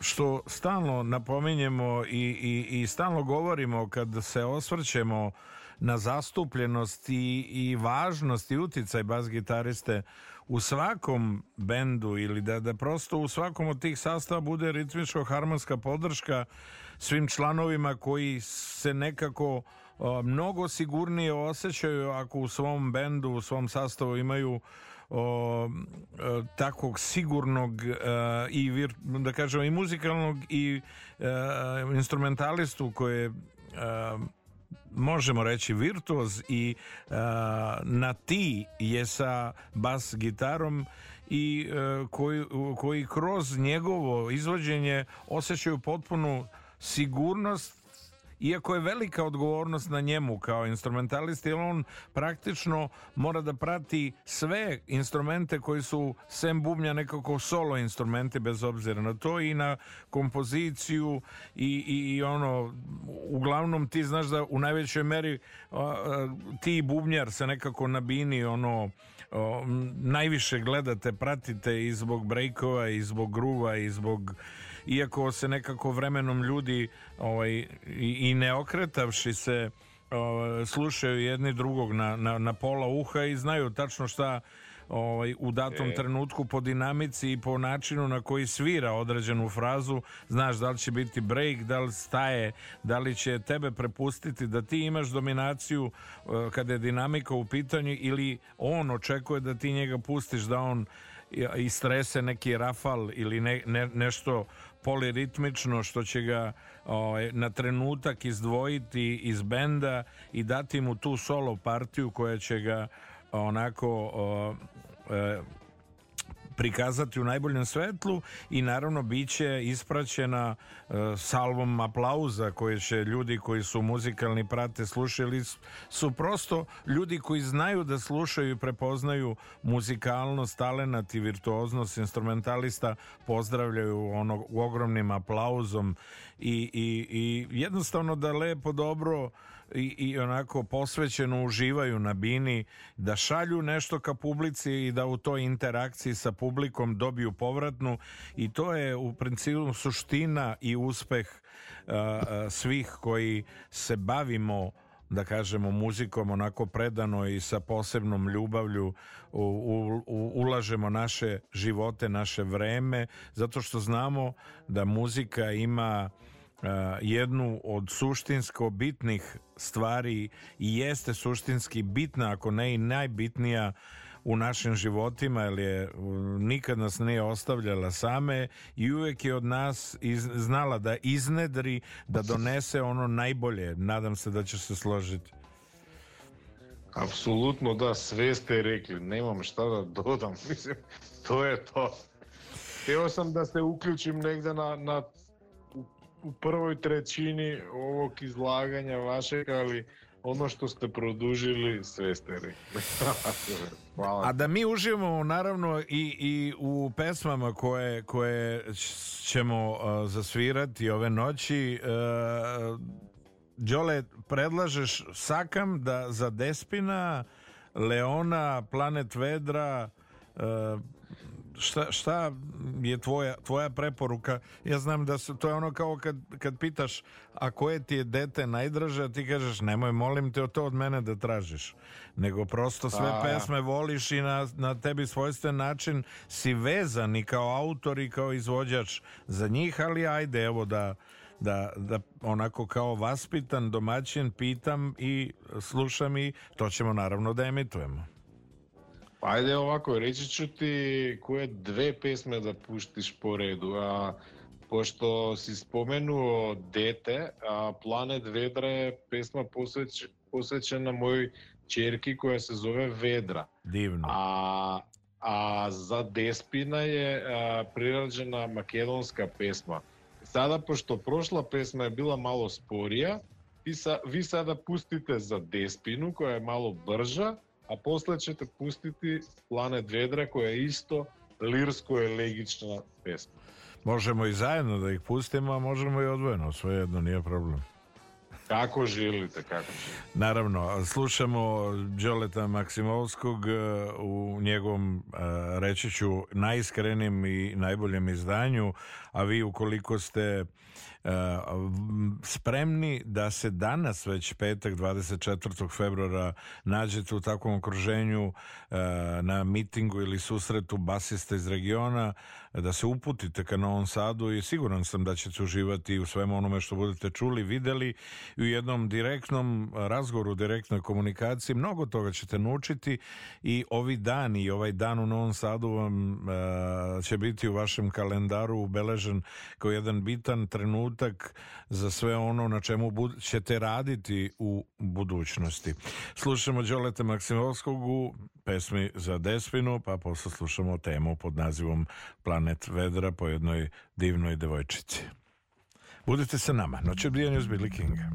što stalno napominjemo i, i, i stalno govorimo kad se osvrćemo na zastupljenost i, i važnost i uticaj bas gitariste u svakom bendu ili da, da prosto u svakom od tih sastava bude ritmičko-harmonska podrška svim članovima koji se nekako mnogo sigurnije osjećaju ako u svom bendu, u svom sastavu imaju o, e, takvog sigurnog e, i vir, da kažemo i muzikalnog i e, instrumentalistu koje možemo reći virtuoz i na ti je sa bas gitarom i koji, koji kroz njegovo izvođenje osjećaju potpunu sigurnost iako je velika odgovornost na njemu kao instrumentalisti, on praktično mora da prati sve instrumente koji su sem bubnja nekako solo instrumenti bez obzira na to i na kompoziciju i, i, i ono uglavnom ti znaš da u najvećoj meri ti bubnjar se nekako na bini ono o, najviše gledate, pratite i zbog brejkova i zbog gruva i zbog iako se nekako vremenom ljudi ovaj, i, i ne okretavši se o, slušaju jedni drugog na, na, na pola uha i znaju tačno šta ovaj, u datom e. trenutku po dinamici i po načinu na koji svira određenu frazu, znaš da li će biti break, da li staje, da li će tebe prepustiti da ti imaš dominaciju uh, kada je dinamika u pitanju ili on očekuje da ti njega pustiš da on istrese neki rafal ili ne, ne, nešto poliritmično što će ga ovaj, na trenutak izdvojiti iz benda i dati mu tu solo partiju koja će ga onako o, e, prikazati u najboljem svetlu i naravno biće ispraćena e, salvom aplauza koje će ljudi koji su muzikalni prate slušali su prosto ljudi koji znaju da slušaju i prepoznaju muzikalnost, talenat i virtuoznost instrumentalista pozdravljaju ono ogromnim aplauzom i, i, i jednostavno da lepo dobro i, i onako posvećeno uživaju na bini, da šalju nešto ka publici i da u toj interakciji sa publikom dobiju povratnu. I to je u principu suština i uspeh uh, svih koji se bavimo da kažemo muzikom onako predano i sa posebnom ljubavlju u, u, u, ulažemo naše živote, naše vreme zato što znamo da muzika ima jednu od suštinsko bitnih stvari i jeste suštinski bitna, ako ne i najbitnija u našim životima, jer je nikad nas nije ostavljala same i uvek je od nas iz, znala da iznedri, da donese ono najbolje. Nadam se da će se složiti. Apsolutno da, sve ste rekli, nemam šta da dodam, mislim, to je to. Htio sam da se uključim negde na, na u prvoj trećini ovog izlaganja vašeg, ali ono što ste produžili, sve ste rekli. Hvala. A da mi uživamo naravno i, i u pesmama koje, koje ćemo uh, zasvirati ove noći. Uh, Đole, predlažeš Sakam da za Despina, Leona, Planet Vedra, uh, šta, šta je tvoja, tvoja preporuka? Ja znam da se, to je ono kao kad, kad pitaš a koje ti je dete najdraže, a ti kažeš nemoj molim te to od mene da tražiš. Nego prosto sve a, pesme voliš i na, na tebi svojstven način si vezan i kao autor i kao izvođač za njih, ali ajde evo da da, da onako kao vaspitan domaćin pitam i slušam i to ćemo naravno da emitujemo. Па ајде овако, речи ќе ти кое две песме да пуштиш по реду, а пошто си споменуо дете, а Планет Ведре песма посвеч, посвечена мој черки која се зове Ведра. Дивно. А, а за Деспина е прираджена македонска песма. Сада, пошто прошла песма е била мало спорија, ви, са, ви сада пустите за Деспину, која е мало бржа, a posle ćete pustiti Planet Vedra koja je isto lirsko-elegična pesma. Možemo i zajedno da ih pustimo, a možemo i odvojeno, svejedno, nije problem. Kako želite, kako želite. Naravno, slušamo Đoleta Maksimovskog e, u njegovom, e, reći ću, najiskrenim i najboljem izdanju, a vi ukoliko ste spremni da se danas već petak 24. februara nađete u takvom okruženju na mitingu ili susretu basista iz regiona da se uputite ka Novom Sadu i siguran sam da ćete uživati u svemu onome što budete čuli, videli i u jednom direktnom razgovoru, direktnoj komunikaciji mnogo toga ćete naučiti i ovi dani i ovaj dan u Novom Sadu vam uh, će biti u vašem kalendaru ubeležen kao jedan bitan trenutak za sve ono na čemu ćete raditi u budućnosti. Slušamo Đoleta Maksimovskog u pesmi za Despinu, pa posle slušamo temu pod nazivom Planet Vedra po jednoj divnoj devojčici. Budite sa nama. Noć odbijanja uz Billy Kinga.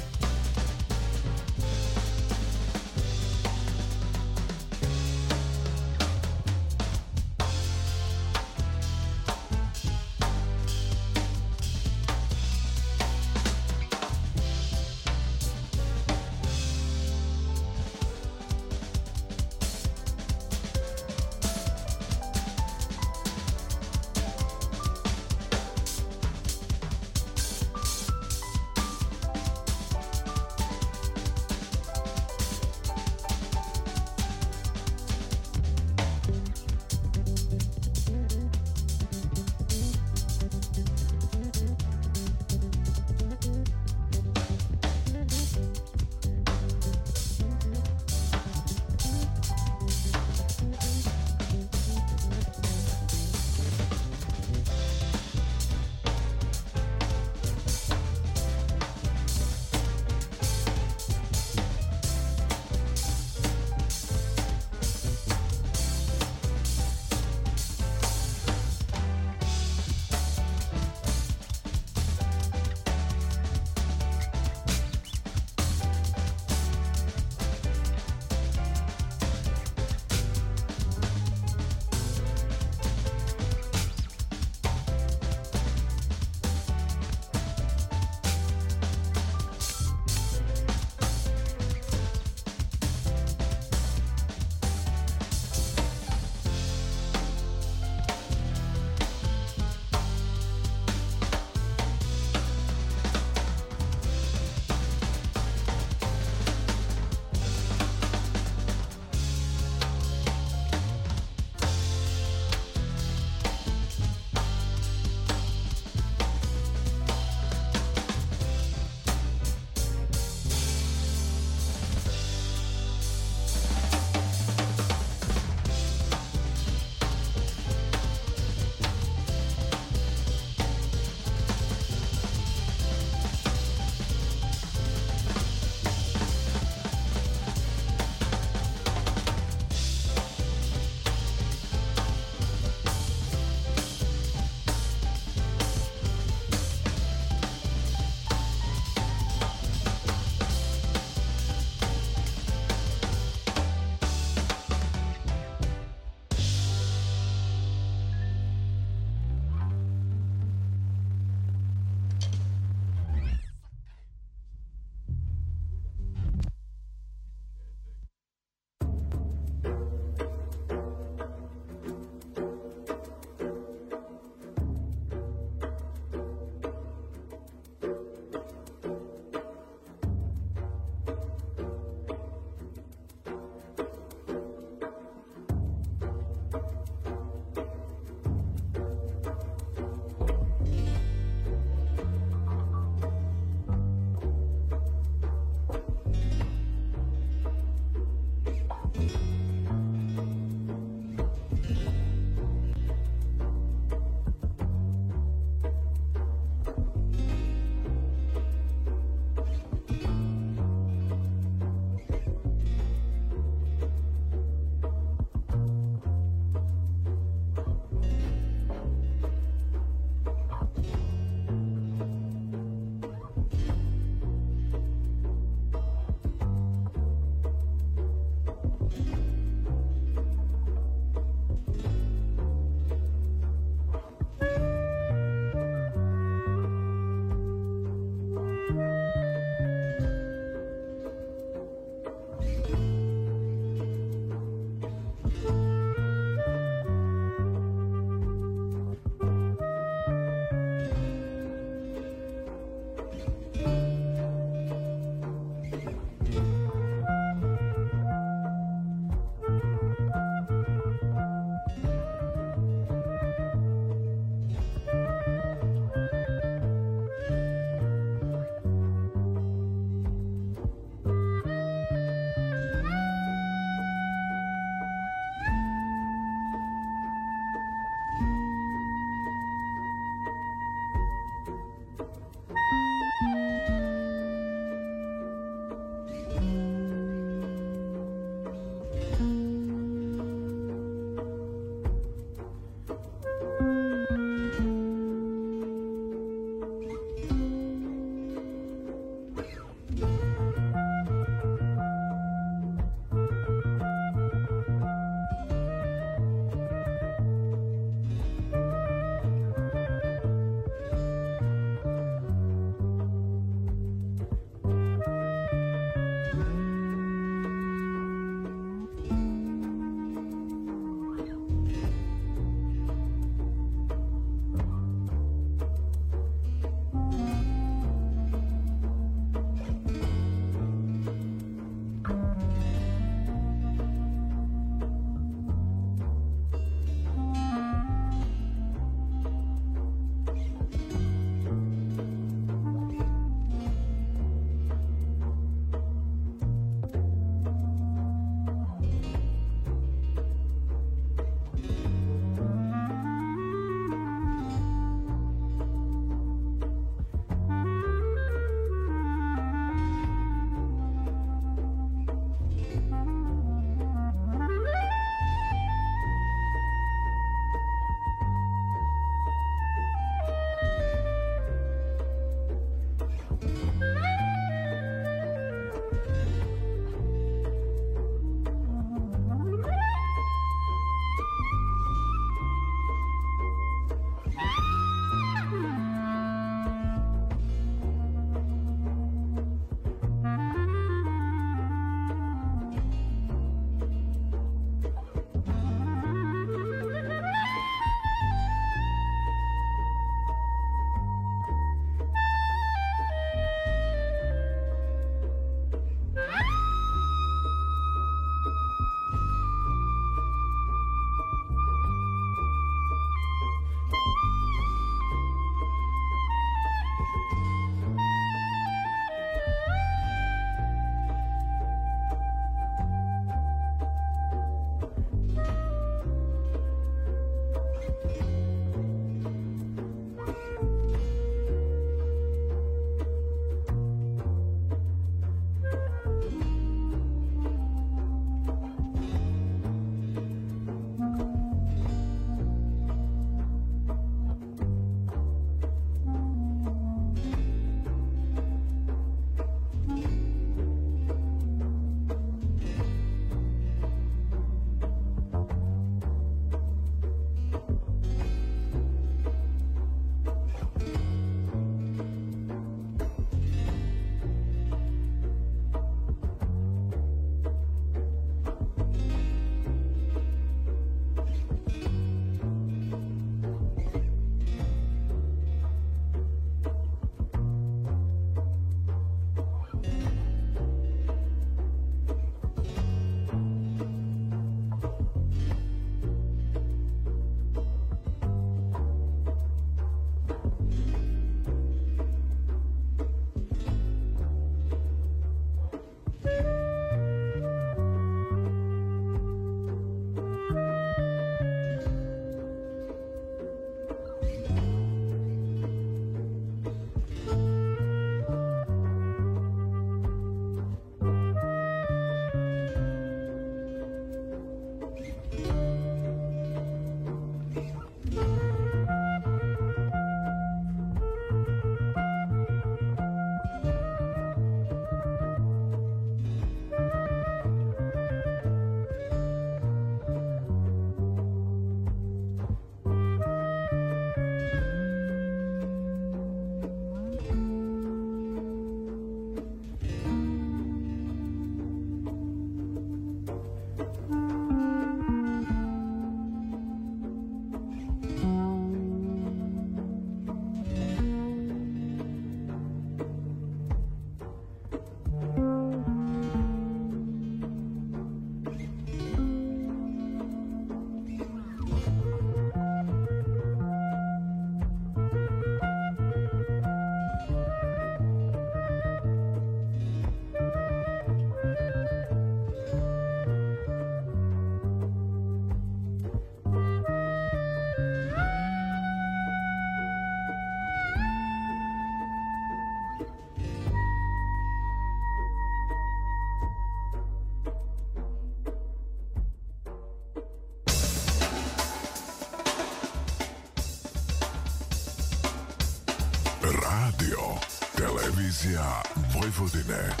Televizija Vojvodine.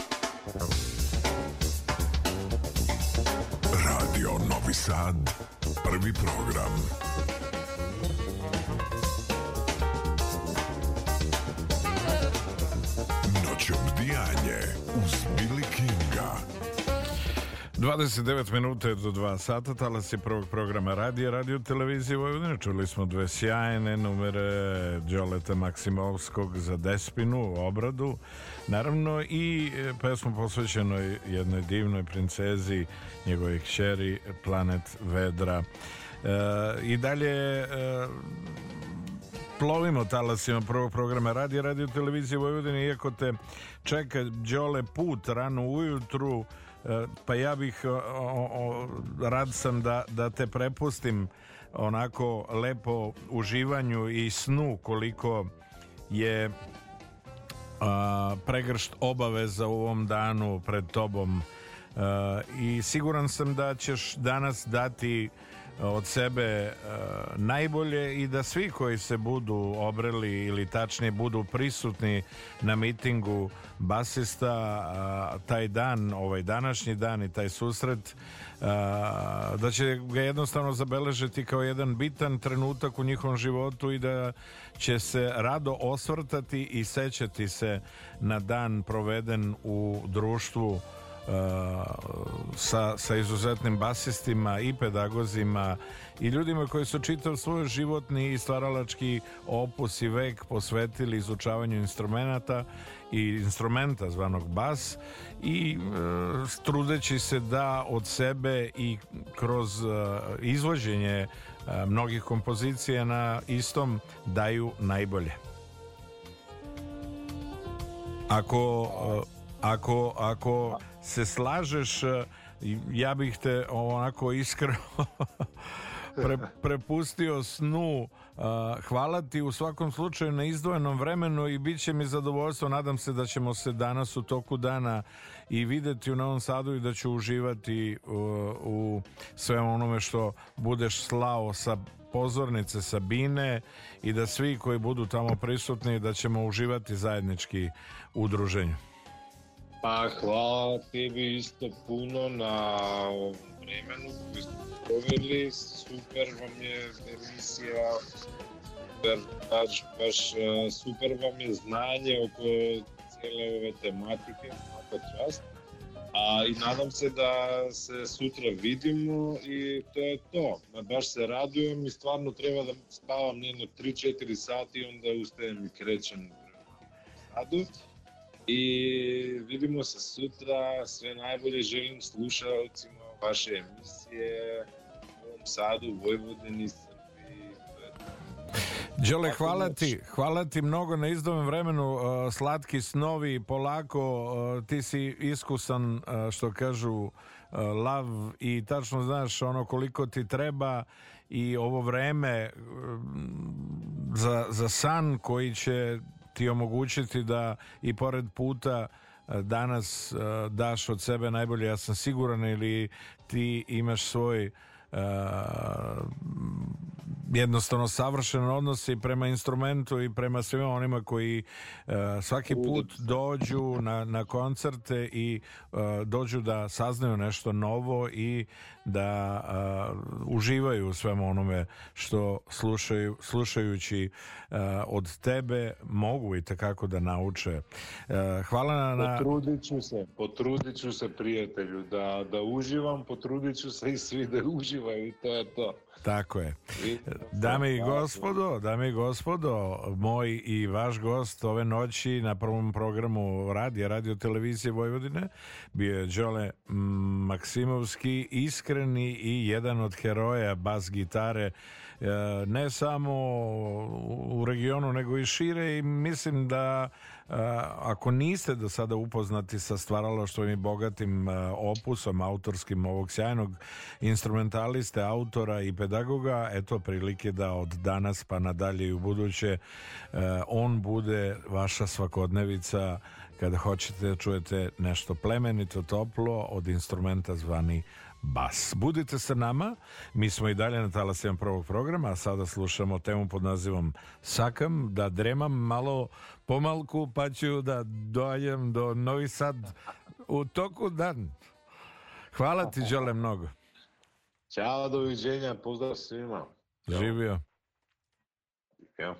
29 minuta do 2 sata, talas je prvog programa radija, radio televizije Vojvodine. Čuli smo dve sjajne numere Đoleta Maksimovskog za Despinu, obradu. Naravno i e, pesmu posvećenoj jednoj divnoj princezi, njegovoj kćeri, Planet Vedra. E, I dalje e, plovimo talasima prvog programa radija, radio televizije Vojvodine, iako te čeka Đole put rano ujutru, pa ja bih o, o, rad sam da, da te prepustim onako lepo uživanju i snu koliko je a, pregršt obaveza u ovom danu pred tobom. A, i siguran sam da ćeš danas dati od sebe uh, najbolje i da svi koji se budu obreli ili tačnije budu prisutni na mitingu basista uh, taj dan, ovaj današnji dan i taj susret uh, da će ga jednostavno zabeležiti kao jedan bitan trenutak u njihovom životu i da će se rado osvrtati i sećati se na dan proveden u društvu sa, sa izuzetnim basistima i pedagozima i ljudima koji su čitav svoj životni i stvaralački opus i vek posvetili izučavanju instrumenta i instrumenta zvanog bas i e, trudeći se da od sebe i kroz e, izvođenje e, mnogih kompozicija na istom daju najbolje. Ako ako ako se slažeš ja bih te onako iskreno pre, prepustio snu hvala ti u svakom slučaju na izdvojenom vremenu i bit će mi zadovoljstvo nadam se da ćemo se danas u toku dana i videti u Novom Sadu i da ću uživati u, u svemu onome što budeš slao sa pozornice Sabine i da svi koji budu tamo prisutni da ćemo uživati zajednički u druženju. Pa hvala tebi isto puno na ovom vremenu koju smo proveli. Super vam je emisija, super, baš, baš e, super vam je znanje oko cijele ove tematike, svaka čast. A, I nadam se da se sutra vidimo i to je to. Baš se radujem i stvarno treba da spavam jedno 3-4 sati i onda ustajem i krećem u sadu i vidimo se sutra. Sve najbolje želim slušalcima vaše emisije u ovom Sadu, Vojvodini, Srbiji. Đole, hvala ti, hvala ti mnogo na izdobom vremenu, uh, slatki snovi, polako, uh, ti si iskusan, uh, što kažu, lav i tačno znaš ono koliko ti treba i ovo vreme za, za san koji će ti omogućiti da i pored puta e, danas uh, daš od sebe najbolje. Ja sam siguran ili ti imaš svoj uh, jednostavno savršen odnos i prema instrumentu i prema svima onima koji uh, svaki put dođu na, na koncerte i uh, dođu da saznaju nešto novo i da uh, uživaju u svemu onome što slušaju, slušajući uh, od tebe mogu i takako da nauče. Uh, hvala na... na... Potrudit ću se, potrudit ću se prijatelju da, da uživam, potrudit ću se i svi da uživaju i to je to. Tako je. Dame i gospodo, dame i gospodo, moj i vaš gost ove noći na prvom programu radija, radio televizije Vojvodine, bio je Đole Maksimovski, iskreni i jedan od heroja bas gitare ne samo u regionu nego i šire i mislim da ako niste do sada upoznati sa stvaralaštvom i bogatim opusom autorskim ovog sjajnog instrumentaliste, autora i pedagoga, eto prilike da od danas pa nadalje i u buduće e, on bude vaša svakodnevica kada hoćete da čujete nešto plemenito, toplo od instrumenta zvani bas. Budite sa nama, mi smo i dalje na talasima prvog programa, a sada slušamo temu pod nazivom Sakam, da dremam malo pomalku, pa ću da dojem do Novi Sad u toku dan. Hvala ti, žele mnogo. Ćao, doviđenja, pozdrav svima. Živio. Ja.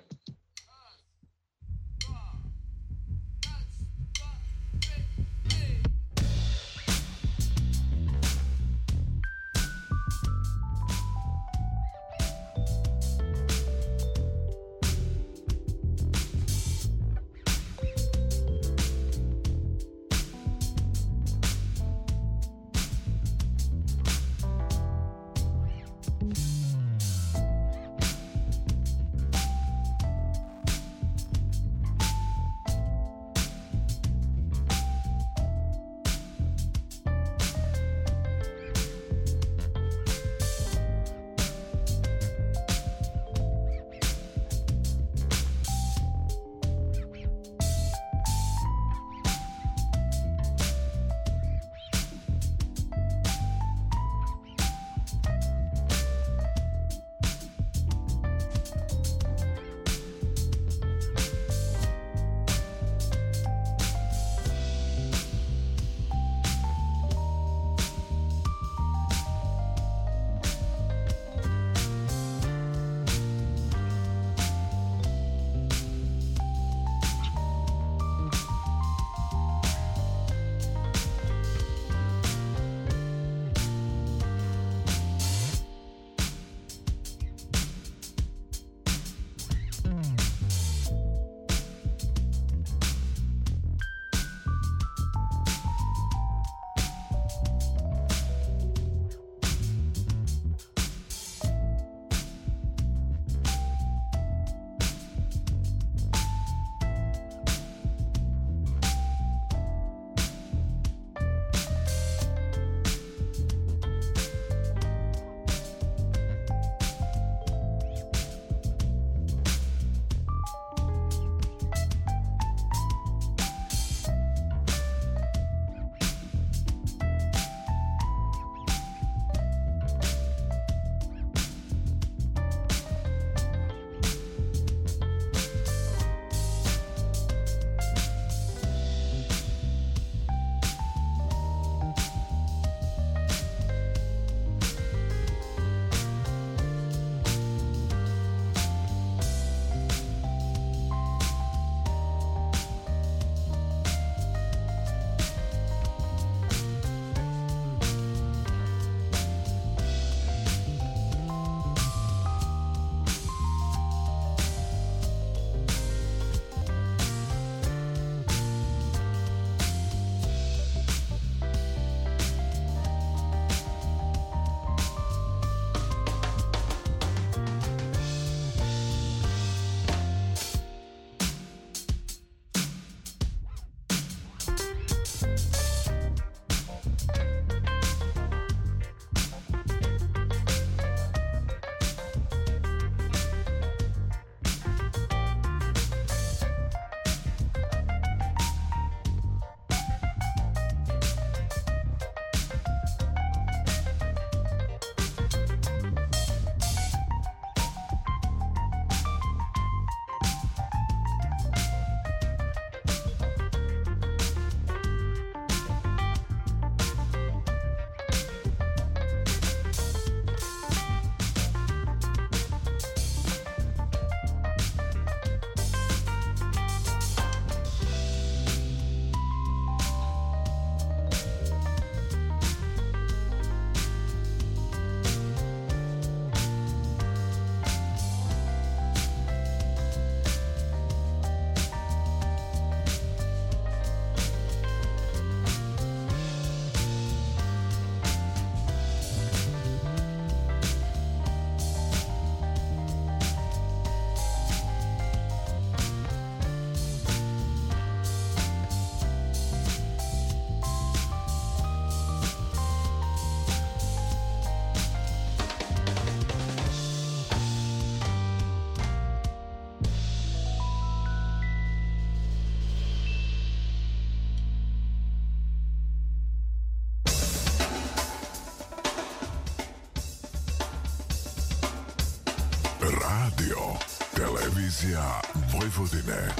Vojvodine.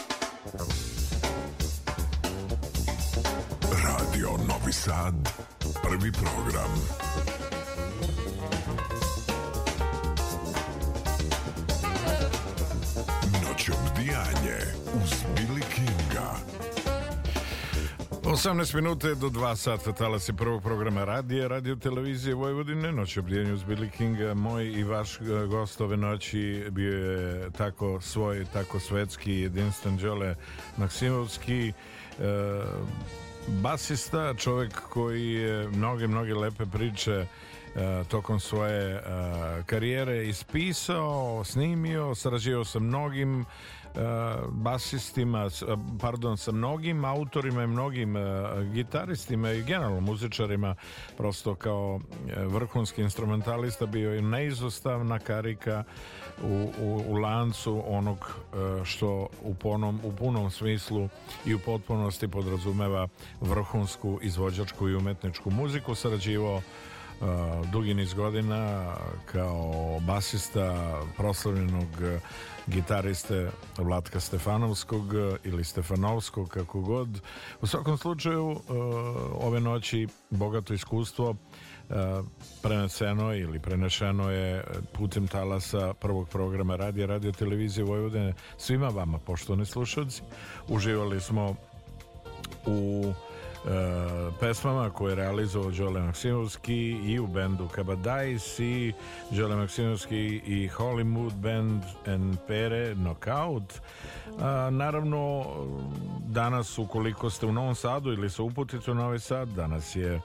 Radio Novi Sad, prvi program. 18 minuta do 2 sata talas je prvog programa radija, radio televizije Vojvodine, noć obdijenju uz Billy Kinga. Moj i vaš e, gost ove noći bio je tako svoj, tako svetski, jedinstven Đole Maksimovski, e, basista, čovjek koji je mnoge, mnoge lepe priče e, tokom svoje e, karijere ispisao, snimio, sarađivao sa mnogim basistima, pardon, sa mnogim autorima i mnogim gitaristima i generalno muzičarima, prosto kao vrhunski instrumentalista bio je neizostavna karika u, u, u lancu onog što u, ponom, u punom smislu i u potpunosti podrazumeva vrhunsku izvođačku i umetničku muziku, sarađivao dugi niz godina kao basista proslavljenog gitariste Vlatka Stefanovskog ili Stefanovskog, kako god. U svakom slučaju, ove noći bogato iskustvo preneseno ili prenešeno je putem talasa prvog programa radija, radio televizije Vojvodine svima vama, poštovani slušalci. Uživali smo u pesmama koje je realizovao Đole Maksimovski i u bendu Kabadajs i Đole Maksimovski i Hollywood Band and Pere Knockout. A, naravno danas ukoliko ste u Novom Sadu ili se uputite u Novi Sad danas je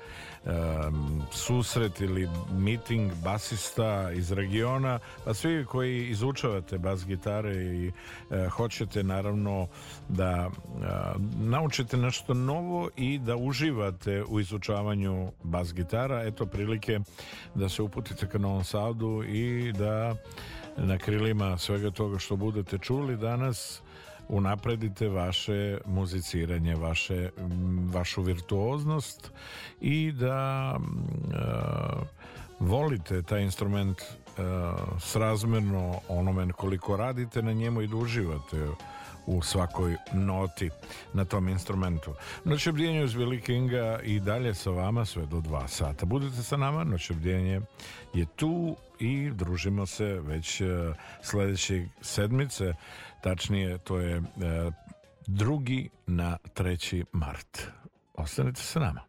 um, susret ili meeting basista iz regiona pa svi koji izučavate bas gitare i uh, hoćete naravno da uh, naučite nešto novo i da uživate u izučavanju bas gitara eto prilike da se uputite ka Novom Sadu i da na krilima svega toga što budete čuli danas unapredite vaše muziciranje, vaše, vašu virtuoznost i da uh, volite taj instrument uh, srazmerno onome koliko radite na njemu i da uživate u svakoj noti na tom instrumentu. Noć obdijenje uz Billy Kinga i dalje sa vama sve do dva sata. Budete sa nama, noć obdijenje je tu i družimo se već sledećeg sedmice tačnije to je e, drugi na treći mart. Ostanite sa nama.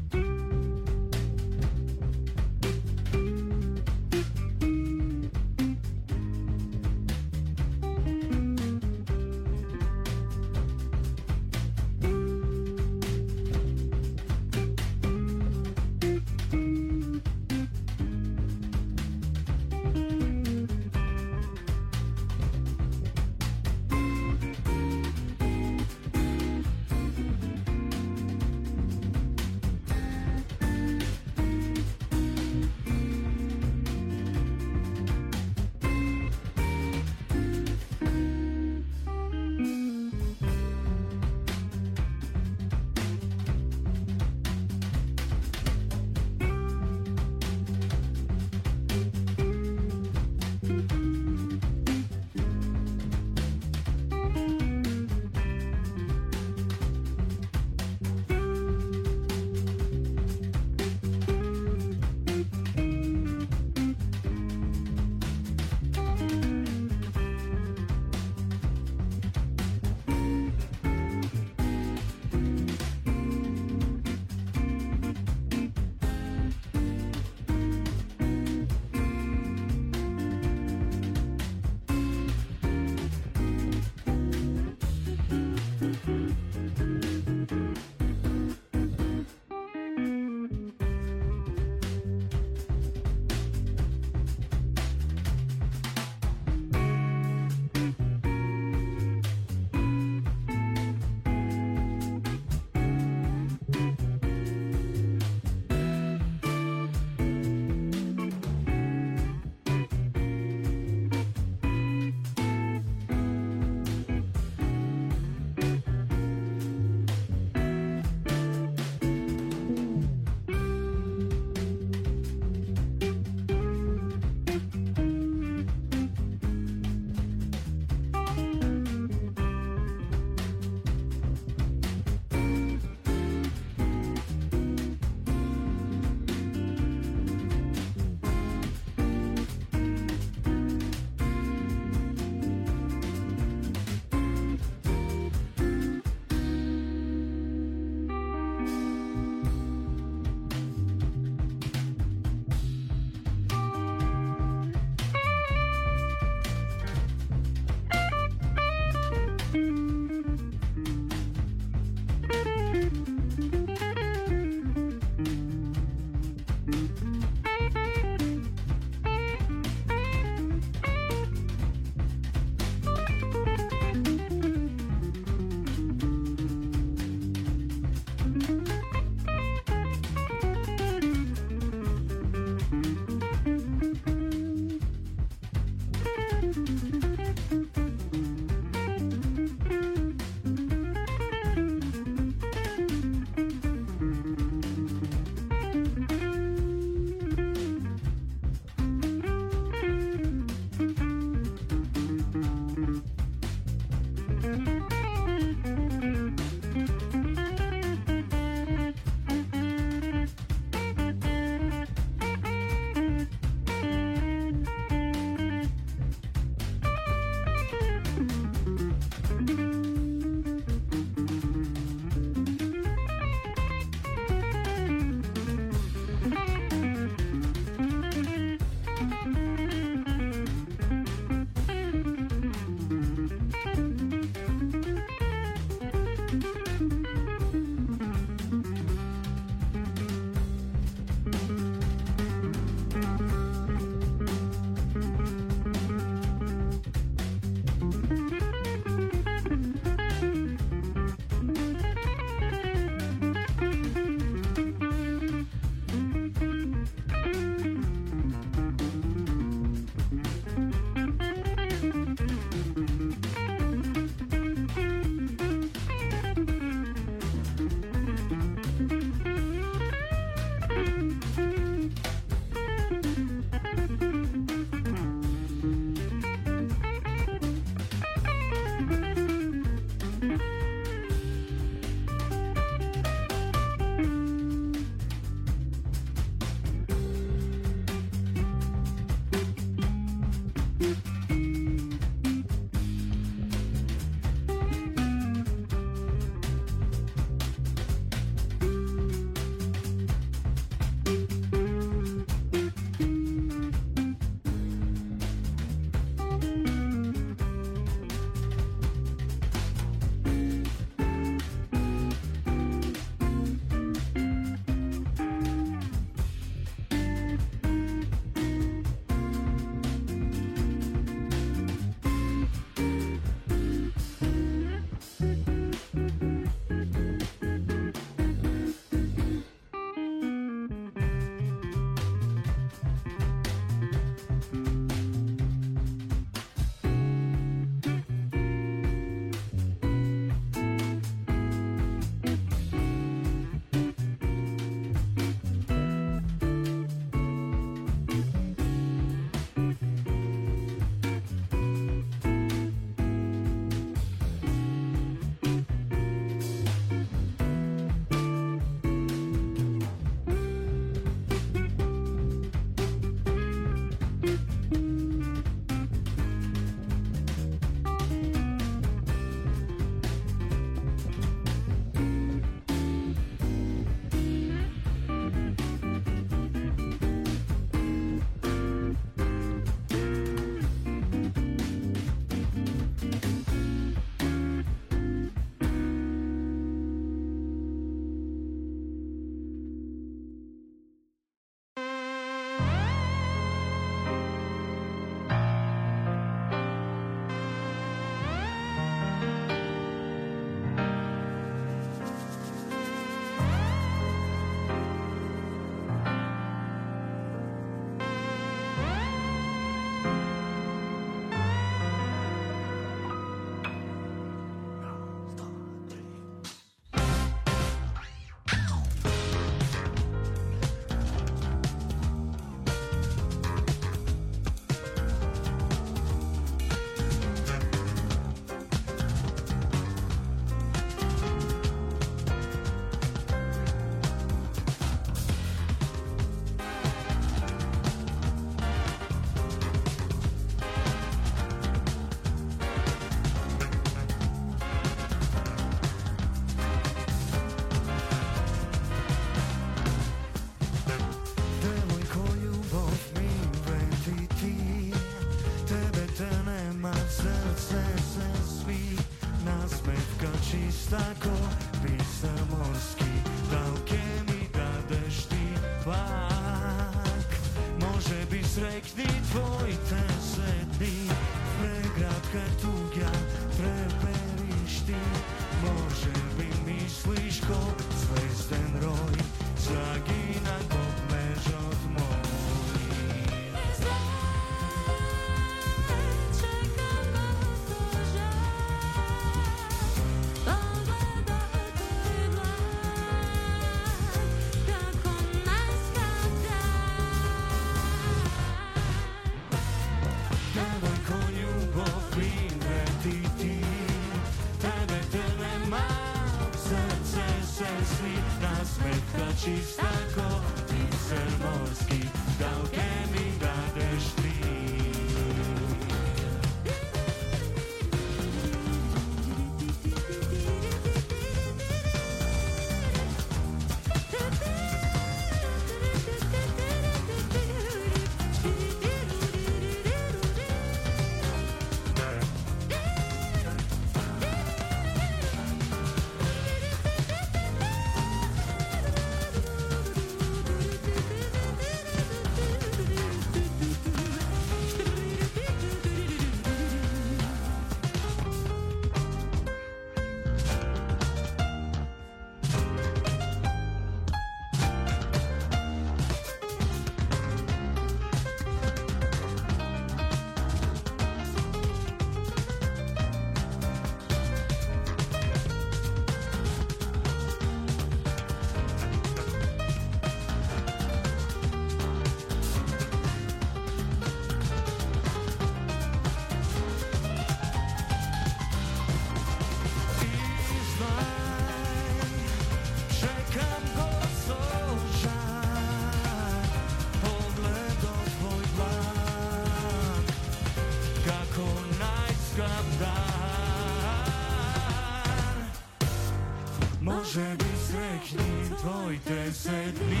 Tvoj deset